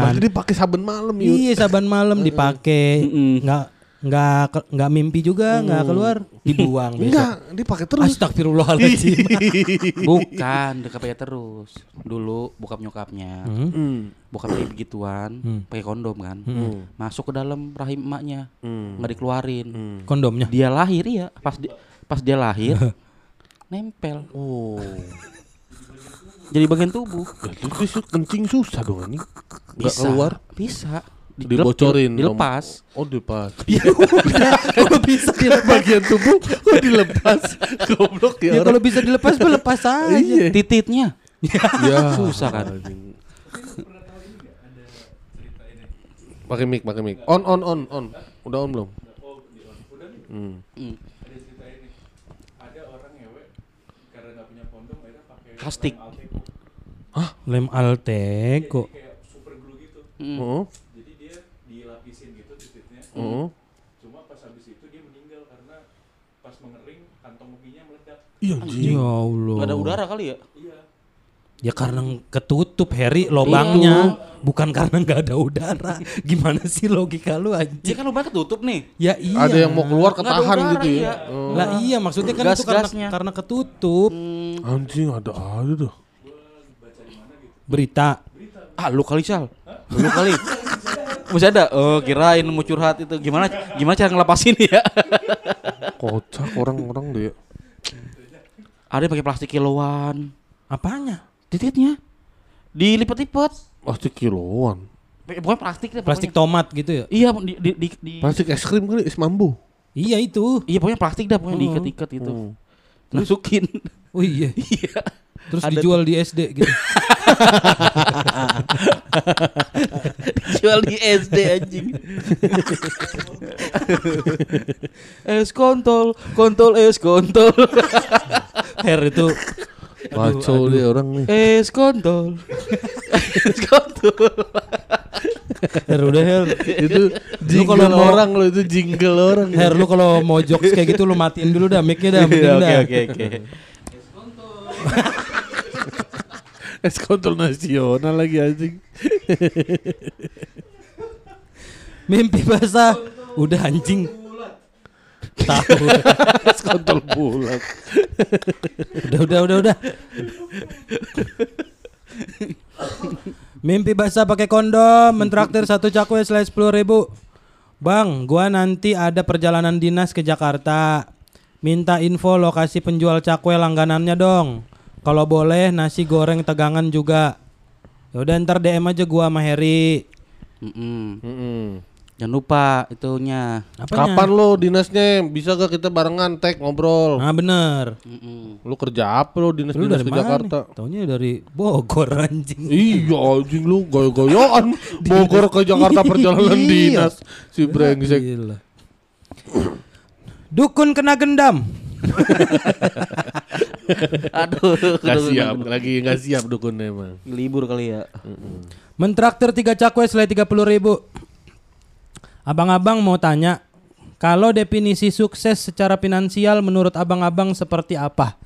S2: Pasti dipakai saben malam yuk.
S3: Iya saban malam dipakai. Nggak nggak nggak mimpi juga nggak keluar dibuang besok.
S2: Enggak, dipakai terus.
S3: Astagfirullahaladzim.
S4: Bukan, udah pakai terus. Dulu bokap nyokapnya,
S3: Hmm.
S2: Hmm.
S4: bokap dia begituan,
S3: Hmm.
S4: pakai kondom kan.
S2: Hmm.
S4: Masuk ke dalam rahim emaknya,
S2: Hmm.
S4: nggak dikeluarin.
S2: Hmm.
S3: Kondomnya.
S4: Dia lahir ya, pas dia pas dia lahir nempel.
S2: Oh.
S4: Jadi bagian tubuh.
S2: Kencing susah dong. Enggak
S4: Bisa.
S2: keluar.
S4: Bisa. Di-
S2: Dibocorin.
S4: dilep- Dilepas.
S2: Oh, dilepas.
S3: Ya kalau bisa dilepas.
S2: Bagian tubuh kok dilepas. Goblok ya
S3: Ya kalau bisa dilepas, lepas aja.
S2: Iya.
S4: Tititnya.
S2: Ya,
S4: Susah kan?
S2: Pakai mic, pakai mic. On, on, on, on. Udah on belum? Hmm.
S4: Plastik.
S5: Alteco.
S3: Lem Alteco.
S5: kayak super glue gitu
S4: Hmm.
S2: Oh,
S5: jadi dia dilapisin gitu
S2: oh.
S5: cuma pas habis itu dia meninggal karena pas mengering kantong ubinya meledak
S2: Iya anjing.
S3: Ya Allah.
S4: Gak ada udara kali ya?
S5: iya
S3: Ya karena ketutup Harry lobangnya, bukan karena nggak ada udara. Gimana sih logika lu
S4: Dia
S3: anjing?
S4: kan lubangnya ketutup nih.
S3: Ya iya.
S2: Ada yang mau keluar ketahan
S4: udara,
S2: gitu ya.
S4: iya.
S2: Oh.
S3: Lah iya maksudnya kan itu karena karena ketutup.
S4: Hmm.
S2: Anjing ada aja tuh.
S3: Berita.
S4: Ah lu kali Sal. Lu kali. Masih ada? Oh kirain mau curhat itu gimana gimana cara ngelepasin ya?
S2: Kocak orang-orang deh. ya.
S4: Ada yang pakai plastik kiloan.
S3: Apanya?
S4: Tititnya dilipat-lipat.
S2: Pasti kiloan.
S4: Bukan plastik deh
S3: Plastik
S4: pokoknya.
S3: tomat gitu ya?
S4: Iya di, di, di, di-
S2: Plastik es krim kali, es mambu.
S3: Iya itu.
S4: Iya pokoknya plastik dah pokoknya
S3: Oh.
S4: diikat-ikat gitu.
S2: Hmm.
S4: Masukin.
S3: Oh iya.
S4: Iya.
S3: Terus
S4: Ada
S3: dijual di SD gitu.
S4: Jual di SD anjing. es kontol, kontol es kontol.
S3: Hair itu
S2: Maco dia orang nih.
S4: es kontol. es kontol.
S3: Hair udah hair.
S2: itu jingle
S3: kalau
S2: orang lo itu jingle orang.
S3: Hair lu kalau mau jokes kayak gitu lu matiin dulu dah mic-nya dah.
S4: Iya, Oke oke oke.
S2: Es kontol nasional lagi anjing.
S3: Mimpi basah. Udah anjing. Tahu.
S2: es kontol bulat.
S3: udah udah udah udah. Mimpi basah pakai kondom, mentraktir satu cakwe selain sepuluh ribu. Bang, gua nanti ada perjalanan dinas ke Jakarta. Minta info lokasi penjual cakwe langganannya dong. Kalau boleh nasi goreng tegangan juga. Ya udah ntar DM aja gua sama Heri.
S4: Mm-mm.
S2: Mm-mm.
S4: Jangan lupa itunya.
S3: Apanya?
S2: Kapan lo dinasnya? Bisa gak kita barengan tag ngobrol?
S3: Nah bener.
S4: Mm-mm.
S2: Lu kerja apa lo dinas
S3: Lu
S2: dinas
S3: dari
S2: ke
S3: mana?
S2: Jakarta?
S3: nih? Taunya dari Bogor anjing.
S2: Iya anjing lu goyo-goyoan Bogor ke Jakarta perjalanan
S3: Iya.
S2: dinas si brengsek.
S3: Gila. Dukun kena gendam.
S4: Aduh,
S2: Gak siap lagi gak siap dukunnya emang.
S4: libur kali ya.
S3: Mentraktir tiga cakwe selai tiga puluh ribu. Abang-abang mau tanya, kalau definisi sukses secara finansial menurut abang-abang seperti apa?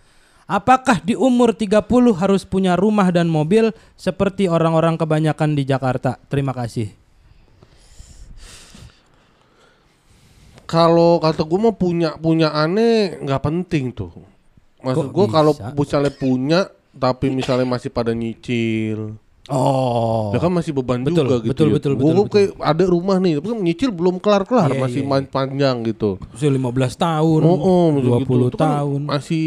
S3: Apakah di umur 30 harus punya rumah dan mobil seperti orang-orang kebanyakan di Jakarta? Terima kasih.
S2: Kalau kata gue mah punya punya aneh nggak penting tuh. Maksud gue kalau misalnya punya tapi misalnya masih pada nyicil,
S3: Oh.
S2: ya kan masih beban
S3: Betul,
S2: juga gitu.
S3: betul,
S2: ya.
S3: betul,
S2: Gua-
S3: betul,
S2: gua kayak ada rumah nih, tapi kan nyicil belum kelar kelar,
S3: Iya,
S2: masih
S3: iya,
S2: man- panjang gitu.
S3: Usia 15 tahun,
S2: Oh, oh, maksud
S3: 20
S2: gitu. Itu kan
S3: tahun.
S2: masih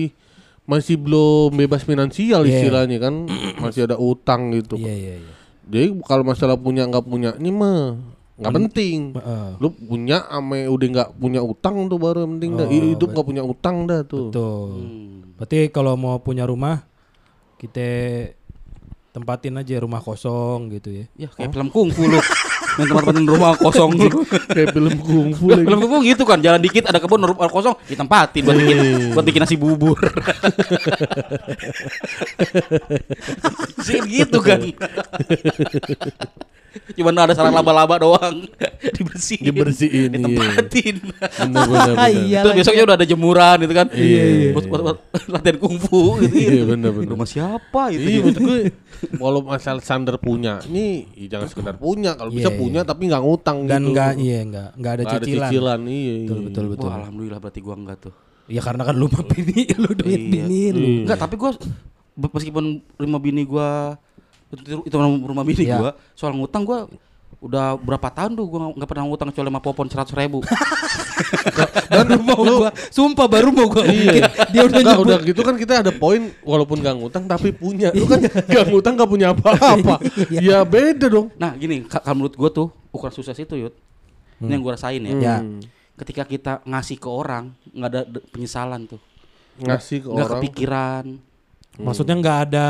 S2: masih belum bebas finansial
S3: Iya.
S2: istilahnya kan, masih ada utang gitu.
S3: Iya, iya, iya.
S2: Jadi kalau masalah punya nggak punya ini mah nggak penting.
S3: Heeh.
S2: Lu punya ame udah nggak punya utang tuh baru yang penting dah.
S3: Oh,
S2: Hidup nggak punya utang dah tuh.
S3: Betul.
S4: Hmm.
S3: Berarti kalau mau punya rumah kita tempatin aja rumah kosong gitu ya.
S4: Ya kayak film kungfu lu. Yang tempat-tempatin rumah kosong lu.
S2: Kayak film kungfu lagi.
S4: film kungfu gitu kan, jalan dikit ada kebun rumah kosong, ditempatin buat bikin buat bikin nasi bubur. Sih gitu kan. Cuman ada sarang laba-laba doang dibersihin.
S2: Dibersihin, iya.
S4: ditempatin.
S2: Bener bener bener.
S3: Iya
S4: Terus besoknya udah ada jemuran gitu kan.
S2: Iya, iya,
S4: buat latihan kungfu gitu.
S2: Iya bener bener.
S4: Rumah siapa itu?
S2: Iya maksud gue Walau masalah Sander punya Ini ya jangan sekedar punya Kalau bisa
S3: Iya,
S2: punya tapi nggak ngutang
S3: Dan
S2: gitu
S3: enggak iya enggak enggak ada cicilan.
S2: cicilan Iya
S3: Betul
S2: iya.
S3: betul betul.
S4: Wah, alhamdulillah berarti gua enggak tuh.
S3: Ya karena kan lu mah bini lu duit
S4: Iya.
S3: bini lu.
S4: Enggak, tapi gua be- meskipun rumah bini gua itu, itu rumah bini
S3: Iya.
S4: gua, soal ngutang gua udah berapa tahun tuh gua nggak pernah ngutang kecuali sama popon seratus ribu.
S3: Baru mau gua sumpah baru mau gua
S2: Iya.
S3: Dia udah
S2: Nggak, udah gitu kan kita ada poin walaupun nggak ngutang tapi punya. Lu kan nggak ngutang nggak punya apa-apa.
S3: Iya.
S2: ya beda dong.
S4: nah gini, ka- kalau menurut gua tuh ukuran sukses itu yud, ini yang gua rasain ya.
S3: Ya.
S4: Ketika kita ngasih ke orang nggak ada penyesalan tuh,
S2: Ngasih ke
S4: nggak
S2: orang.
S4: kepikiran,
S3: Maksudnya nggak ada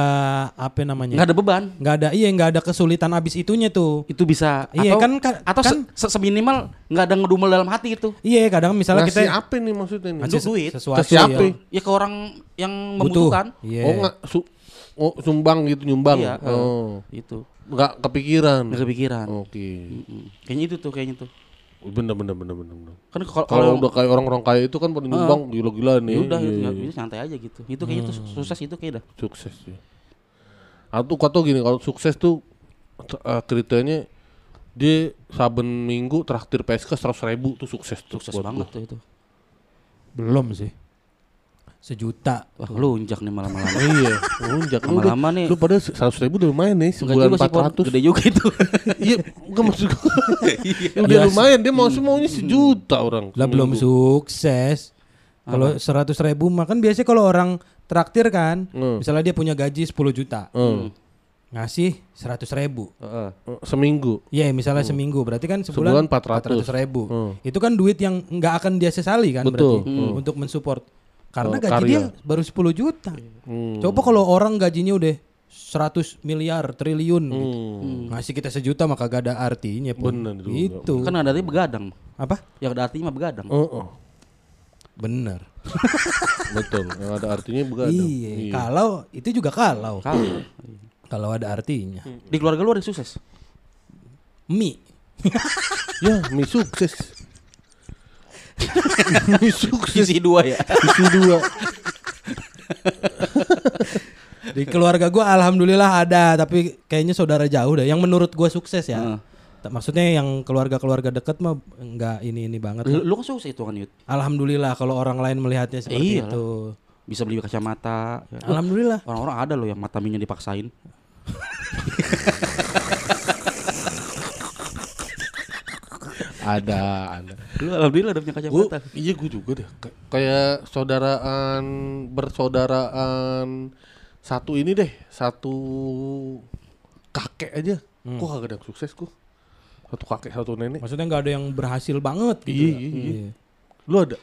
S3: apa namanya?
S4: nggak ada beban.
S3: Nggak ada iya nggak ada kesulitan abis itunya tuh.
S4: Itu bisa
S3: Iya,
S4: atau,
S3: kan- kan-
S4: atau
S3: kan-
S4: se- se- seminimal nggak ada ngedumel dalam hati itu.
S3: Iya kadang misalnya
S2: Ngasih
S3: kita
S2: apa nih maksudnya nih?
S3: ngasih
S4: duit.
S3: sesuatu ya.
S4: Ya ke orang yang
S3: butuh.
S4: membutuhkan.
S3: Iya.
S2: Oh nggak su- oh, sumbang gitu nyumbang.
S4: Iya, eh.
S2: oh.
S4: Itu.
S2: Nggak kepikiran.
S4: Nggak kepikiran.
S2: Oke.
S4: Mm-mm. Kayaknya itu tuh, kayaknya tuh.
S2: Bener bener bener bener. bener.
S4: Kan kalau
S2: udah kayak orang-orang kaya itu kan pada nyumbang gila-gila nih.
S4: ya udah
S2: Iya,
S4: itu,
S2: iya,
S4: itu santai aja gitu. Itu kayaknya tuh su- sukses itu kayak dah.
S2: sukses ya. Atau kata gini kalau sukses tuh t- eh, kriterianya dia saben minggu traktir PSK seratus ribu tuh sukses tuh
S4: Sukses banget tuh itu.
S3: Belum sih. Sejuta.
S4: Wah, lunjak nih malam-malam.
S2: iya, lunjak. Lu udah-
S4: Lama-lama nih.
S2: Lu pada seratus ribu udah lumayan nih sebulan empat ratus.
S4: Gede juga itu.
S2: Iya, enggak maksud gua. Udah
S3: Iya.
S2: lumayan dia mau maunya sejuta orang.
S3: Lah belum sukses. Kalau seratus ribu mah kan biasanya kalau orang traktir kan,
S2: Hmm.
S3: misalnya dia punya gaji 10 juta,
S2: Hmm.
S3: ngasih seratus ribu.
S4: Heeh.
S2: Eh, Seminggu.
S3: Iya misalnya seminggu berarti kan
S2: Sebulan
S3: sebulan
S2: 400.
S3: 400 ribu.
S2: Hmm.
S3: Itu kan duit yang nggak akan dia sesali kan
S2: Betul.
S3: berarti
S2: Hmm.
S3: untuk mensupport. Karena
S2: Oh,
S3: gaji
S2: karya.
S3: dia baru 10 juta.
S2: Hmm.
S3: Coba kalau orang gajinya udah 100 miliar triliun gitu.
S2: Hmm.
S3: Ngasih kita sejuta maka gak ada artinya pun.
S2: Bener.
S3: Itu.
S4: Kan ada artinya begadang.
S3: Apa?
S4: Yang ada artinya mah begadang.
S2: Oh, oh.
S3: Bener.
S2: betul. Yang ada artinya begadang.
S3: Iya. Kalau itu juga kalau.
S4: Kalau
S3: Kalau ada artinya.
S4: di keluarga lu ada sukses.
S3: Mi.
S2: Ya, mie sukses. Sukses.
S4: Sisi dua ya.
S2: Isi dua.
S3: Di keluarga gua alhamdulillah ada, tapi kayaknya saudara jauh deh. Yang menurut gua sukses ya. Ta- Maksudnya yang keluarga-keluarga deket mah enggak ini-ini banget.
S4: Lu,
S3: lah.
S4: lu kan sukses itu kan Yud.
S3: Alhamdulillah kalau orang lain melihatnya seperti
S4: Iyalah.
S3: itu.
S4: Bisa beli kacamata. ya.
S3: Alhamdulillah.
S4: Orang-orang ada loh yang mata minyak dipaksain.
S2: Ada, ada.
S4: Lu alhamdulillah udah punya
S2: Gua,
S4: kacamata.
S2: iya gue juga deh. Kay- Kayak saudaraan bersaudaraan satu ini deh, satu kakek aja.
S3: Hmm.
S2: Kok kagak ada yang sukses kok. Satu kakek, satu nenek.
S3: Maksudnya nggak ada yang berhasil banget gitu.
S2: Iya,
S3: ya?
S2: iya, iya. Lu ada?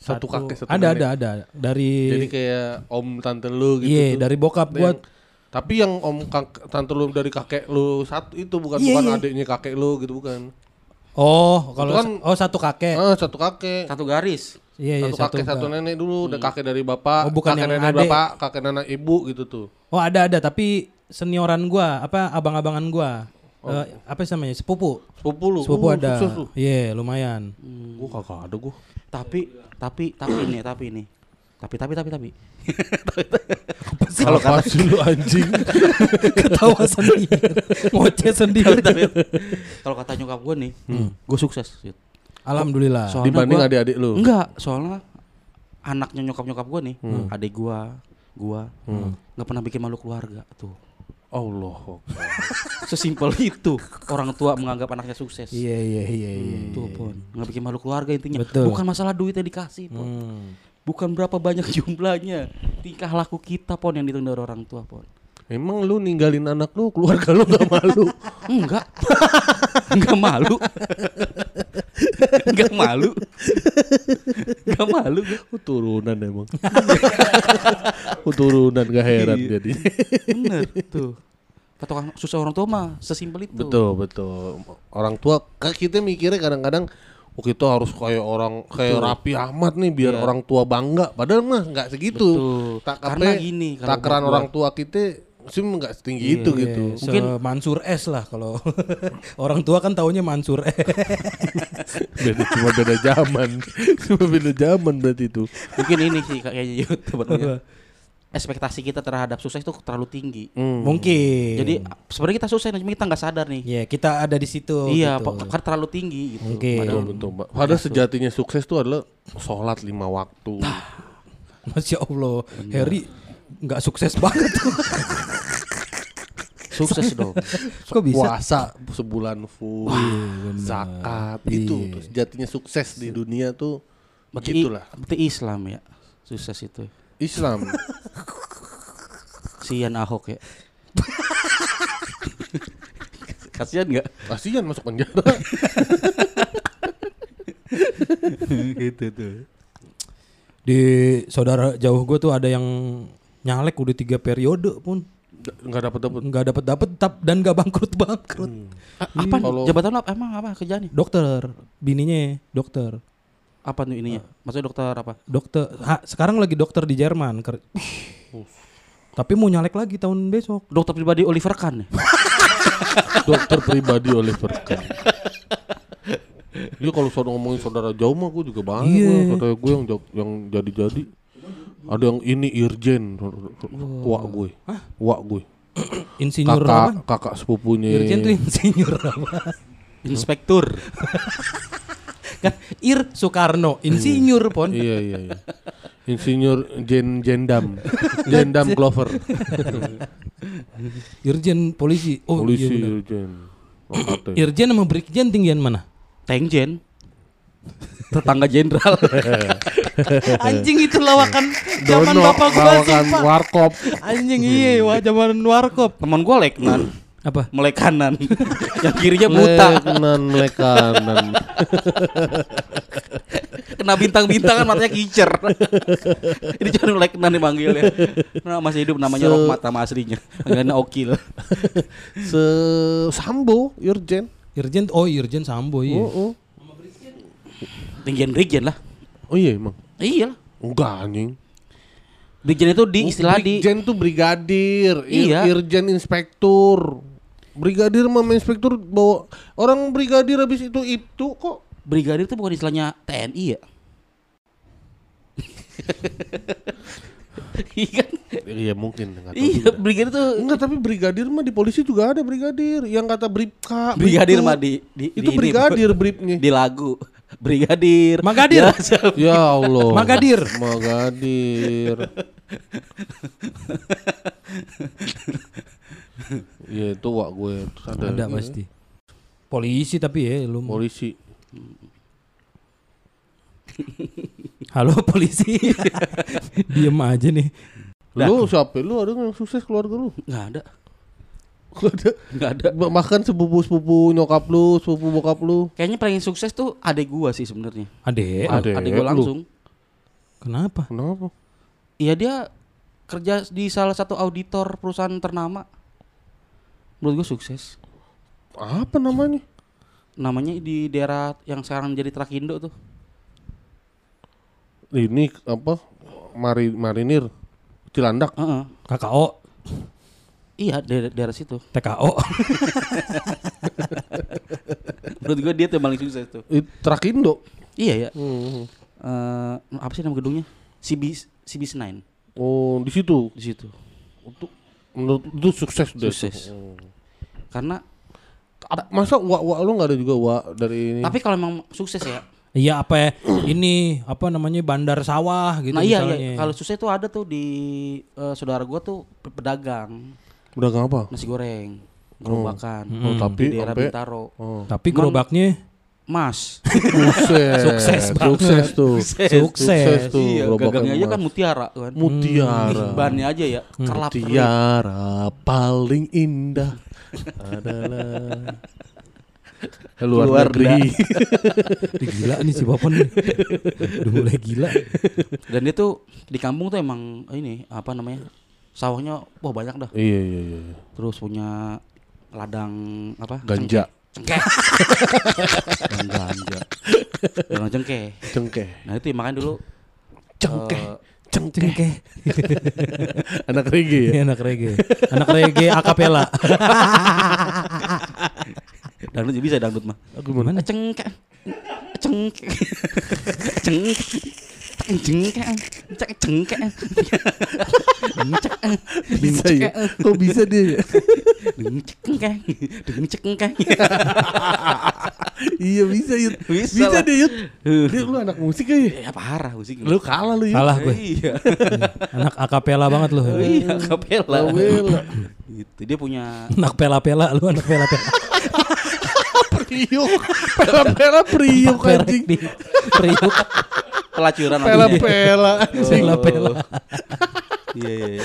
S2: Satu, kakek, satu
S3: ada,
S2: nenek.
S3: ada, ada. Dari
S2: Jadi kayak om tante lu gitu.
S3: Iya,
S2: tuh.
S3: dari bokap
S2: Ada
S3: gua
S2: tapi yang om kak, tante lu dari kakek lu satu itu bukan
S3: Iya,
S2: bukan
S3: iya.
S2: adiknya kakek lu gitu bukan.
S3: Oh, kalau
S2: kan-
S3: oh satu kakek.
S2: Ah, satu kakek.
S4: Satu garis.
S3: Iya, iya,
S2: satu kakek satu nenek dulu, ada kakek dari bapak,
S3: Oh, bukan
S2: kakek
S3: yang
S2: nenek
S3: adek.
S2: bapak, kakek nenek ibu gitu tuh.
S3: Oh, ada ada, tapi senioran gua, apa abang-abangan gua. Eh, apa sih namanya? Sepupu.
S2: Sepupu lu.
S3: Sepupu
S2: Oh,
S3: ada. Iya, lumayan.
S2: Gua kagak ada gua.
S4: Tapi tapi tapi ini tapi ini. Tapi tapi tapi tapi.
S2: Kalau kata sih lu anjing.
S3: Ketawa sendiri. Ngoceh sendiri.
S4: Tapi- Kalau kata nyokap gue nih, gue sukses.
S3: Alhamdulillah.
S4: Soalnya
S2: Dibanding adik-adik lu.
S4: Enggak, soalnya anaknya nyokap nyokap gue nih, adik gua, gua nggak pernah bikin malu keluarga tuh.
S2: Allah.
S4: Sesimpel itu orang tua menganggap anaknya sukses.
S3: Iya, iya, iya, iya.
S4: Tuh pon, nggak bikin malu keluarga intinya.
S3: Betul.
S4: Bukan masalah duit yang dikasih pon,
S3: Hmm.
S4: Bukan berapa banyak jumlahnya, tingkah laku kita pon yang ditunda dari orang tua pon.
S2: Emang lu ninggalin anak lu, keluarga lu gak malu?
S4: Enggak, enggak malu, enggak malu, enggak malu.
S2: Oh, turunan emang. oh, turunan gak heran
S4: Iya.
S2: jadi.
S4: Bener tuh. Patokan susah orang tua mah sesimpel itu.
S2: betul, betul. Orang tua kan kita mikirnya kadang-kadang oh kita harus kayak orang kayak rapi amat nih biar
S4: Iya.
S2: orang tua bangga. Padahal mah nggak segitu.
S4: Betul.
S2: Tak
S4: Karena
S2: kape,
S4: gini,
S2: takaran orang tua kita sih nggak setinggi itu gitu.
S3: Iya,
S4: Mungkin-
S3: Mansur S lah kalau orang tua kan taunya Mansur S.
S2: Beda cuma beda zaman. cuma beda zaman berarti itu.
S4: Mungkin ini sih kayaknya sebenarnya. Ekspektasi kita terhadap sukses itu terlalu tinggi.
S2: Hmm.
S3: Mungkin.
S4: Jadi sebenarnya kita sukses cuma kita nggak sadar nih.
S3: ya kita ada di situ.
S4: iya,
S3: gitu.
S4: karena terlalu tinggi gitu.
S3: Mungkin.
S2: Betul, betul, Mbak. Padahal sejatinya sukses itu adalah sholat lima waktu.
S3: Masya Allah, Harry nggak sukses banget.
S4: Sukses dong.
S3: Kok bisa?
S2: Puasa sebulan full, zakat itu
S3: Iya.
S2: tuh sejatinya sukses di dunia tuh
S4: Berarti,
S2: begitulah.
S4: berarti Islam ya. Sukses itu.
S2: Islam.
S4: Sian Ahok ya. Kasihan nggak?
S2: Kasihan masuk penjara.
S4: gitu tuh.
S3: Di saudara jauh gue tuh ada yang nyalek udah tiga periode pun
S2: Enggak dapat dapat.
S3: nggak dapat dapat tap dan nggak bangkrut bangkrut.
S4: apa
S2: Kalau-
S4: jabatan apa? Emang apa kerjaannya?
S3: Dokter, bininya dokter,
S4: Apa tuh ininya? Maksudnya dokter apa?
S3: dokter. ha, sekarang lagi dokter di Jerman. Ker- Tapi mau nyalek lagi tahun besok.
S4: Dokter pribadi Oliver Kahn ya?
S2: Dokter pribadi Oliver Kahn. Iya kalau saudara ngomongin saudara jauh mah gue juga banyak gua. saudara gue yang yang jadi-jadi. Ada yang ini Irjen, wak gue, wak gue,
S3: Insinyur
S2: kakak
S3: apa?
S2: kakak sepupunya.
S3: Irjen tuh insinyur apa?
S4: Inspektur.
S3: kan Ir Soekarno, insinyur pon.
S2: Iya iya iya. Insinyur Jen Jendam, Jendam Glover,
S3: Irjen polisi. Oh
S2: polisi
S3: iya benar.
S2: Irjen. Angkatan.
S3: Irjen sama Brigjen tinggian mana?
S4: Tengjen. Tetangga jenderal. Anjing itu lawakan zaman
S2: Dono,
S4: bapak gua sih,
S2: lawakan
S4: Pak.
S2: warkop.
S3: Anjing iya, wah zaman warkop.
S4: Teman gua leknan,
S3: Apa?
S4: melek kanan. Yang kirinya buta.
S2: Kanan melek kanan.
S4: Kena bintang-bintang kan matanya kicer. Ini cuma leknan dipanggil ya. Nah, masih hidup namanya
S2: Se-
S4: Rohmat nama aslinya. Panggilannya Okil.
S2: Se Sambo Irjen.
S3: Irjen, oh Irjen Sambo iya.
S2: Oh, oh.
S4: Tinggian Brigjen lah.
S2: Oh iya emang.
S4: Iya lah.
S2: Enggak anjing.
S4: Brigjen itu di istilah di
S2: Brigjen tuh brigadir, Ir-
S4: Iya.
S2: Irjen inspektur. Brigadir sama inspektur bawa orang brigadir habis itu itu kok
S4: brigadir itu bukan istilahnya TNI ya? Iya kan?
S2: Iya mungkin
S4: Iya, brigadir itu
S2: Enggak tapi brigadir mah di polisi juga ada brigadir yang kata bripka.
S4: brigadir mah di, di
S2: itu
S4: di
S2: brigadir bripnya.
S4: di lagu. Brigadir.
S3: Magadir.
S4: Ya.
S2: Ya Allah.
S3: Magadir.
S2: Magadir. Iya itu wak gue ada,
S3: Ada pasti. Polisi tapi ya lu. mau-
S2: polisi.
S3: Halo polisi. Diem aja nih.
S2: Lu siapa? Lu ada yang sukses keluarga lu?
S4: Nggak ada.
S2: Gak ada.
S4: Nggak ada.
S2: Ba- Bahkan sepupu-sepupu nyokap lu, sepupu bokap lu.
S4: Kayaknya paling sukses tuh adek gua sih sebenarnya.
S3: Ade,
S2: Adek
S4: Adek gua
S2: lu.
S4: langsung.
S3: kenapa?
S2: Kenapa?
S4: Iya dia kerja di salah satu auditor perusahaan ternama. Menurut gue sukses.
S2: Apa namanya?
S4: Namanya di daerah yang sekarang jadi Trakindo tuh.
S2: Ini apa? Mari marinir. Cilandak.
S4: Heeh.
S3: KKO,
S4: Iya daerah, daerah situ.
S3: TKO.
S4: Menurut gue dia tuh yang paling sukses tuh.
S2: Trakindo.
S4: Iya ya.
S2: Hmm.
S4: Eh, apa sih nama gedungnya? CB CB 9
S2: Oh, di situ.
S4: di situ.
S2: Untuk menurut itu sukses deh.
S4: Sukses.
S2: Oh.
S4: Karena
S2: Ap- Masa wa, wa lu nggak ada juga wa dari ini?
S4: tapi kalau emang sukses ya.
S3: Iya apa ya? ini apa namanya bandar sawah gitu
S4: nah iya,
S3: misalnya.
S4: iya kalau sukses tuh ada tuh di eh, saudara gua tuh pe- pedagang
S2: Udah nggak apa?
S4: nasi goreng, gerobakan.
S2: Oh, tapi
S4: di daerah Bintaro.
S2: oh.
S3: Tapi gerobaknya
S4: Mas.
S2: Sukses.
S3: Sukses banget.
S2: Sukses tuh.
S3: Sukses.
S2: tuh.
S4: iya, gagangnya aja kan mutiara kan.
S2: Mutiara.
S4: Bannya aja ya, kerlap.
S2: Mutiara paling indah adalah luar,
S4: Luar
S2: negeri.
S3: Ih, gila nih si Bapak nih. Udah mulai gila.
S4: Dan dia tuh di kampung tuh emang ini apa namanya? Sawahnya wah banyak dah.
S2: iya iya iya.
S4: Terus punya ladang apa?
S2: Ganja.
S4: Cengkeh. Ladang ganja. Ladang cengkeh.
S2: Cengkeh.
S4: Nah itu ya, makanya dulu
S2: Cengkeh.
S4: eh,
S3: Cengkeh.
S2: Anak reggae ya.
S3: Ini anak reggae. Anak reggae akapela.
S4: dangdut juga bisa dangdut mah.
S3: Gimana?
S4: Cengkeh. Cengkeh. Cengkeh. Cengkeh. Cengkeh. Cengkeh.
S2: Bisa ya. Kok bisa dia? ya?
S4: Cengkeh. Cengkeh.
S2: iya bisa Yud.
S4: Bisa
S2: Bisa deh Yud. Dia lu anak musik ya.
S4: Ya parah musik.
S2: Lu kalah lu Yud.
S3: Kalah gue.
S4: Iya.
S3: Anak akapela banget lu.
S4: Iya, kapela.
S2: Bela.
S4: Gitu. Dia punya
S3: Anak pela-pela lu anak pela-pela.
S2: Priuk. Pela-pela priuk anjing.
S3: di Priuk.
S4: Pelacuran namanya.
S2: Pela-pela.
S3: Pela-pela.
S4: Iya, iya, iya.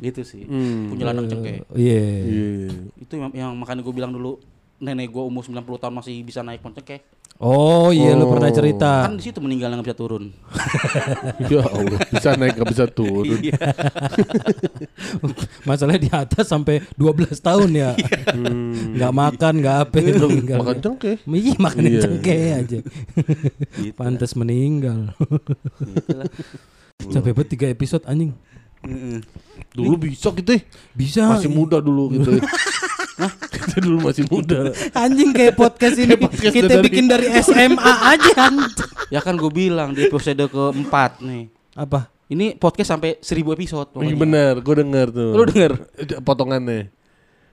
S4: Gitu sih.
S2: Hmm.
S4: Punya ladang cengkeh.
S3: Iya.
S2: Iya.
S4: Itu yang, yang makanya gue bilang dulu nenek gue umur 90 tahun masih bisa naik pohon cengkeh.
S3: Oh iya lu pernah
S2: Oh.
S3: cerita.
S4: Kan di situ meninggal nggak bisa turun.
S2: Ya Allah, bisa naik gak bisa turun.
S4: Iya.
S3: Masalahnya di atas sampai 12 tahun ya. Nggak makan, nggak apa meninggal.
S2: Makan cengkeh.
S3: Iya makan
S2: Iya.
S3: cengkeh aja.
S4: Gitu.
S3: Pantas meninggal.
S4: Gitulah.
S3: Sampai bet tiga episode anjing.
S2: Dulu bisa gitu ya.
S3: Bisa.
S2: Masih muda dulu gitu. Hah? Kita dulu masih muda.
S3: Anjing kayak podcast ini
S2: podcast
S3: kita
S2: dari-
S3: bikin dari SMA aja anjing.
S4: Ya kan gue bilang di episode keempat nih.
S3: Apa?
S4: Ini podcast sampai 1000 episode.
S2: Iya
S4: pokoknya.
S2: bener, gue denger tuh.
S4: Lu denger?
S2: Eh, Potongannya.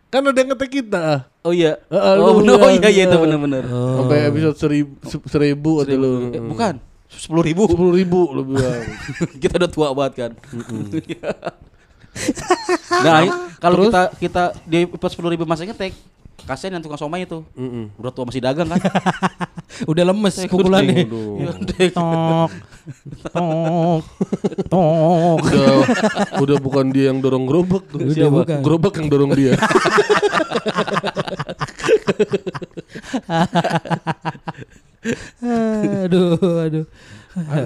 S2: Kan ada yang ngetek kita.
S4: Oh iya.
S2: Heeh,
S4: oh, bener. oh iya iya itu
S2: iya.
S4: benar-benar.
S2: Sampai episode seribu, se- seribu atau lu.
S4: Eh, bukan. Sepuluh ribu.
S2: Sepuluh ribu lu bilang.
S4: kita udah tua banget kan. Nah, kalau kita kita di episode sepuluh ribu masa ngetek, kasihan yang tukang somai itu. Udah tua masih dagang kan.
S3: Udah lemes pukulannya.
S2: Waduh.
S3: Tok. Tok. Tok.
S2: Udah, udah bukan dia yang dorong gerobak tuh.
S3: Udah
S2: Siapa?
S3: bukan.
S2: Gerobak yang dorong dia.
S3: Aduh, aduh.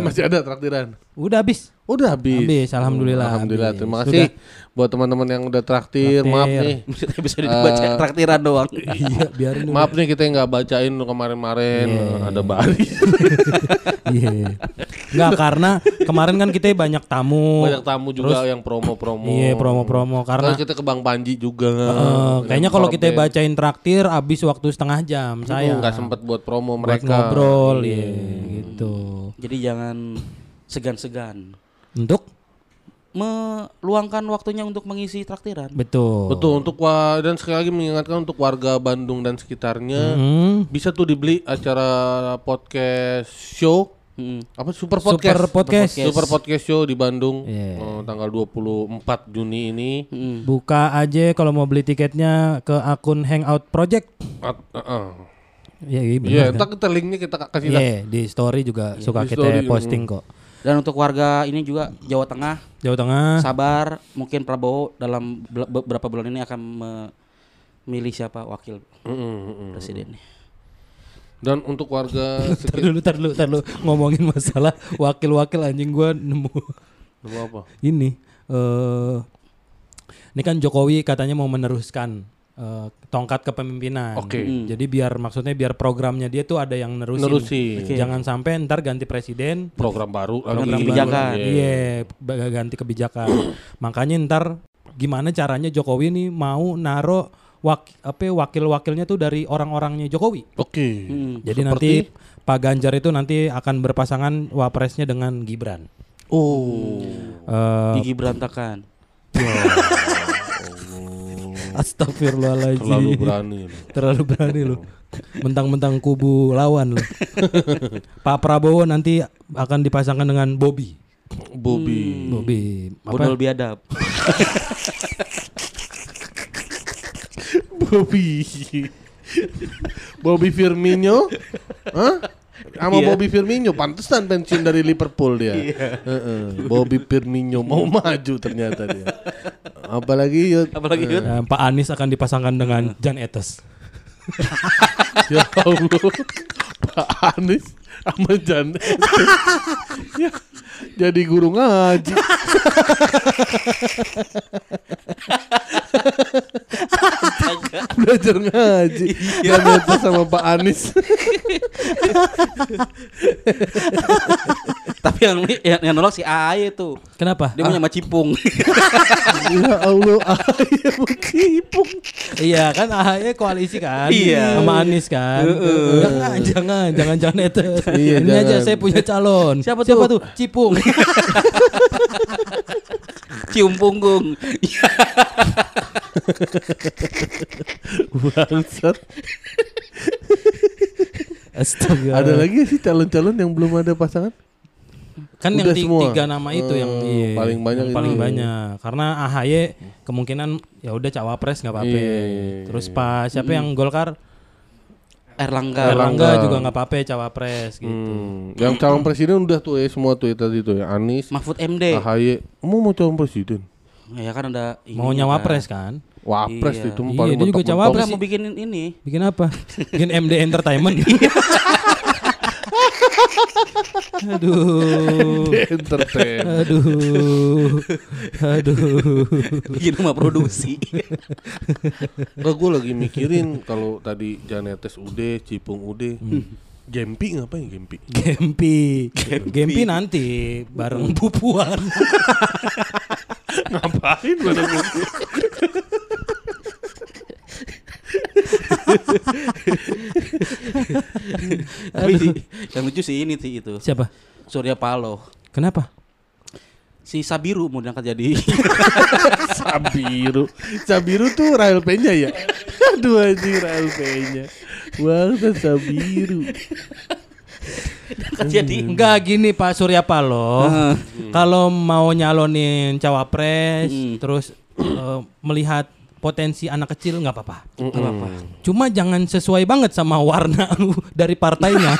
S2: Masih ada traktiran.
S3: Udah habis.
S2: Udah habis.
S3: Habis, alhamdulillah,
S2: Alhamdulillah.
S3: habis.
S2: Terima kasih buat teman-teman yang udah traktir.
S3: Traktir.
S2: Maaf nih.
S4: Kita bisa dibaca traktiran doang.
S3: Iya, biarin dulu.
S2: Maaf nih kita nggak bacain kemarin-kemarin ada Bari.
S3: Iya. Enggak karena kemarin kan kita banyak tamu.
S2: Banyak tamu juga yang promo-promo.
S3: Iya, promo-promo karena
S2: Karena kita ke Bang Panji juga.
S3: eh, kayaknya kalau kita bacain traktir habis waktu setengah jam saya.
S2: nggak sempet buat promo
S3: buat
S2: mereka.
S3: ngobrol ya gitu.
S4: Jadi jangan segan-segan
S3: Untuk
S4: meluangkan waktunya untuk mengisi traktiran.
S3: betul.
S2: Betul untuk wa dan sekali lagi mengingatkan untuk warga Bandung dan sekitarnya
S3: Hmm.
S2: bisa tuh dibeli acara podcast show
S4: Mm.
S2: apa super
S3: Super
S2: podcast
S3: podcast.
S2: super podcast show di Bandung
S3: Iya.
S2: eh, tanggal 24 Juni ini
S4: Mm.
S3: Buka aja kalau mau beli tiketnya ke akun Hangout Project.
S2: At- uh, uh.
S3: Iya, iya benar.
S2: Iya,
S3: kan?
S2: ntar kita linknya kita kasih
S3: Iya,
S2: lah.
S3: di story juga suka
S2: di
S3: kita
S2: story,
S3: posting
S2: mm.
S3: kok.
S4: Dan untuk warga ini juga Jawa Tengah
S3: Jawa Tengah.
S4: sabar, mungkin Prabowo dalam beberapa bulan ini akan memilih siapa wakil
S2: Mm, mm, mm.
S4: presidennya.
S2: Dan untuk warga
S3: Tar
S2: sekitar
S3: dulu, tar dulu, tar dulu. Ngomongin masalah wakil-wakil anjing gua nemu
S2: Nama apa?
S3: ini. eh ini kan Jokowi katanya mau meneruskan eh, tongkat kepemimpinan.
S2: Oke.
S4: Hmm.
S3: Jadi biar maksudnya biar programnya dia tuh ada yang nerusin.
S2: Nerusin.
S4: Oke.
S3: Jangan sampai ntar ganti presiden
S2: Program baru
S4: Program
S2: lagi.
S4: kebijakan.
S2: Iya.
S3: Ba- ganti kebijakan. Makanya ntar gimana caranya Jokowi nih mau naro wak apa ya, wakil-wakilnya tuh dari orang-orangnya Jokowi.
S2: Oke.
S4: Hmm.
S3: Jadi
S2: Seperti?
S3: nanti Pak Ganjar itu nanti akan berpasangan wapresnya dengan Gibran.
S2: Oh.
S3: Eh,
S4: Gigi berantakan.
S3: Astagfirullahaladzim.
S2: Terlalu berani. lu.
S3: Terlalu berani lu. Mentang-mentang kubu lawan lu. Pak Prabowo nanti akan dipasangkan dengan Bobby.
S2: Bobby.
S3: Bobby.
S4: Bodol
S3: Apa?
S4: biadab.
S2: Bobby. Bobby Firmino. Hah? Sama
S4: Iya.
S2: Bobby Firmino pantesan pensiun dari Liverpool dia. Heeh. Bobby Firmino mau maju ternyata dia. Apalagi yuk.
S4: Apalagi Yud?
S3: Eh, Pak Anies akan dipasangkan dengan Jan Etes.
S2: ya Allah. Pak Anies sama Jan. ya, jadi guru ngaji. Belajar ngaji. Etes sama Pak Anies.
S4: Tapi yang, yang yang nolak si AAY tuh.
S3: Kenapa?
S4: Dia mau nyama cipung.
S2: ya Allah, ayah mengkipung.
S3: Iya kan AHY koalisi kan
S4: Iya.
S3: sama Anies kan. Jangan jangan jangan jangan itu.
S2: Iya,
S3: Ini aja
S2: jangan.
S3: saya punya calon.
S4: Siapa
S3: Siapa
S4: tuh?
S3: tuh? Cipung.
S4: Cium punggung.
S2: Bangsat.
S3: Astaga.
S2: Ada lagi sih calon-calon yang belum ada pasangan?
S3: kan
S2: Udah
S3: yang ti-
S2: semua?
S3: tiga nama itu yang
S2: Oh,
S3: iya,
S2: paling banyak
S3: yang
S2: itu.
S3: paling banyak karena AHY kemungkinan ya udah cawapres nggak apa-apa
S2: Iya.
S3: terus pas siapa yang Golkar
S4: Erlangga.
S3: Erlangga juga nggak apa-apa cawapres gitu
S2: Hmm. Yang calon presiden udah tuh ya semua tuh ya tadi tuh ya Anies,
S4: Mahfud MD.
S2: AHY. Mau mau calon presiden?
S4: Ya kan ada
S3: mau
S4: ininya
S3: nyawapres
S4: kan.
S3: kan
S2: Wapres
S4: Iya.
S2: itu
S3: Iya,
S2: paling
S3: dia juga cawapres.
S4: Mau bikin ini.
S3: bikin apa bikin MD Entertainment aduh
S2: Entertain.
S3: aduh aduh
S4: Bikin rumah produksi.
S2: Enggak gue lagi mikirin kalau tadi Janetes udah, Cipung udah. Gempi ngapain Gempi?
S3: Gempi. Gempi nanti bareng Pupuan.
S2: ngapain pada buku?
S4: Tapi yang lucu sih ini sih itu.
S3: Siapa?
S4: Surya Paloh.
S3: Kenapa?
S4: Si Sabiru mau diangkat jadi
S2: Sabiru. Sabiru tuh Rahel Peña ya? Aduh anjing Rahel Peña. Bangsa Sabiru.
S4: jadi
S3: Enggak gini Pak Surya Paloh.
S4: Heeh.
S3: Kalau mau nyalonin cawapres
S4: Hmm.
S3: terus eh, melihat potensi anak kecil nggak apa-apa.
S4: Nggak apa-apa.
S3: Cuma jangan sesuai banget sama warna dari partainya.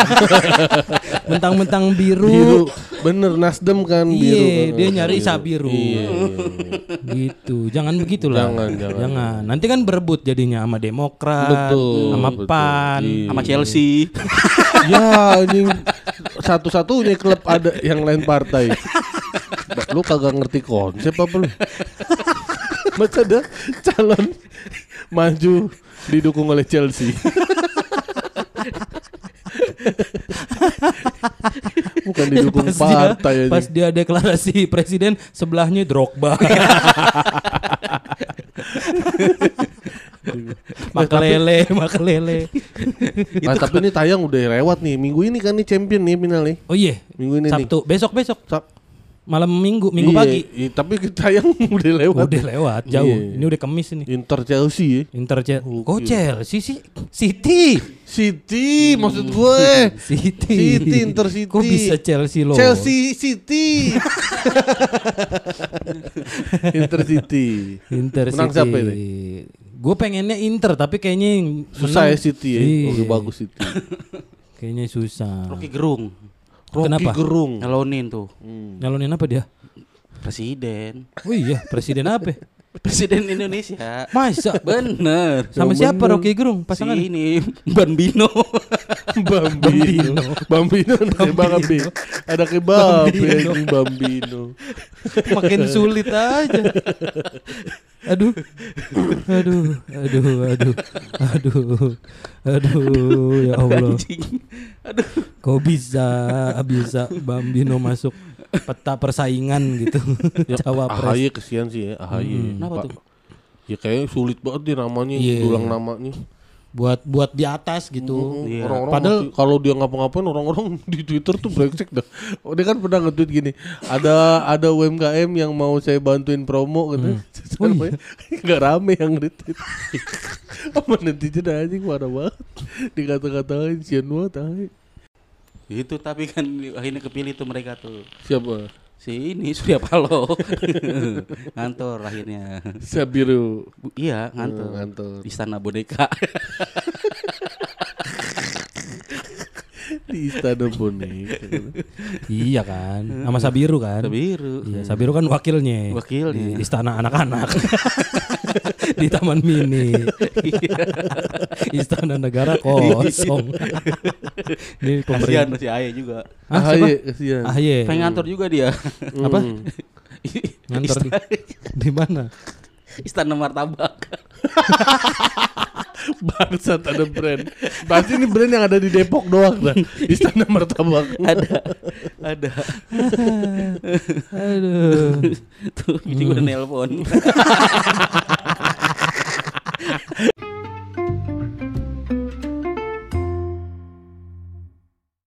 S3: Mentang-mentang biru.
S2: Biru. Bener Nasdem kan biru.
S3: Iya,
S2: kan.
S3: dia nyari
S2: Biru.
S3: Sabiru.
S2: Iya.
S3: gitu. Jangan begitulah.
S2: Jangan, jangan.
S3: Nanti kan berebut jadinya sama Demokrat,
S2: Betul,
S3: sama
S2: betul.
S3: PAN.
S2: Iya.
S4: sama Chelsea.
S2: ya anjing satu-satunya klub ada yang lain partai. Lu kagak ngerti konsep apa lu? Masa ada calon maju didukung oleh Chelsea. Bukan didukung
S3: pas dia,
S2: partai aja.
S3: pas dia deklarasi presiden sebelahnya Drogba. makelele, makelele.
S2: Ah, tapi ini tayang udah lewat nih. Minggu ini kan nih champion nih final nih.
S3: Oh iya,
S2: Minggu ini nih.
S3: Sabtu, besok besok
S2: Sab-
S3: malam minggu, minggu
S2: Iya,
S3: pagi.
S2: iya, tapi tayang udah lewat.
S3: Udah lewat jauh.
S2: Iya.
S3: Ini udah kemis ini.
S2: Inter Chelsea ya.
S3: Inter Chelsea.
S2: Gokil.
S3: Kok Chelsea sih? City.
S2: City maksud gue.
S3: City.
S2: City, Inter City.
S3: Kok bisa Chelsea loh?
S2: Chelsea City. Inter City.
S3: Inter
S2: Menang
S3: City.
S2: siapa ini?
S3: Gue pengennya Inter tapi kayaknya yang
S2: Susah
S3: menang-
S2: ya City ya.
S3: Iya.
S2: Oke bagus City.
S3: Kayaknya susah.
S4: Rocky Gerung.
S2: Rocky
S3: Kenapa?
S2: Gerung.
S4: Nyalonin tuh
S2: Hmm.
S3: Nyalonin apa dia?
S4: presiden.
S3: Oh iya, presiden apa?
S4: Presiden Indonesia.
S3: Masa?
S4: Bener.
S3: Sama
S2: Yang
S3: siapa
S2: bener.
S3: Rocky Gerung pasangan?
S4: Si ini Bambino.
S2: Bambino. Bambino. Bambino. Bambino. Ada kebab anjing Bambino.
S3: Makin sulit aja. Aduh. Aduh, aduh, aduh. Aduh. Aduh, ya Allah.
S4: Aduh.
S3: Kok bisa bisa Bambino masuk peta persaingan gitu. Cawapres.
S2: AHY kesian sih ya AHY.
S4: Kenapa
S2: Pak.
S4: tuh?
S2: Ya kayaknya sulit banget nih namanya,
S3: Iya.
S2: dulang namanya.
S3: Buat buat di atas gitu.
S2: Mm,
S4: Iya.
S2: Orang-orang
S3: Padahal-
S2: masih- kalau dia ngapa-ngapain orang-orang di Twitter tuh brengsek dah. Oh, dia kan pernah nge-tweet gini, ada ada UMKM yang mau saya bantuin promo gitu.
S3: Oh,
S2: Terus Nggak rame yang retweet. Apa netizen anjing marah banget. Dikata-katain sian banget anjing.
S4: Itu tapi kan akhirnya kepilih tuh mereka tuh.
S2: Siapa?
S4: Si ini Surya Paloh. ngantor akhirnya.
S2: Sabiru.
S4: Bu- Iya, ngantor.
S2: Hmm, ngantor.
S4: Istana boneka.
S2: Di istana boneka.
S3: Iya kan. Sama Sabiru kan.
S4: Biru.
S3: Iya, Sabiru kan wakilnya.
S4: Wakilnya.
S3: Di istana anak-anak. Di Taman Mini. istana negara kosong. Ini
S4: Kasihan si Aye juga.
S3: Ah,
S2: kesian.
S3: AHY.
S4: Pengen ngantor juga dia.
S3: Apa?
S2: Hmm.
S3: Ngantor di, di mana?
S4: Istana Martabak.
S2: Bangsat ada brand. Pasti ini brand yang ada di Depok doang dah. Istana Martabak.
S4: ada. Ada.
S3: Aduh.
S4: Tuh, ini udah nelpon. ハハハハ!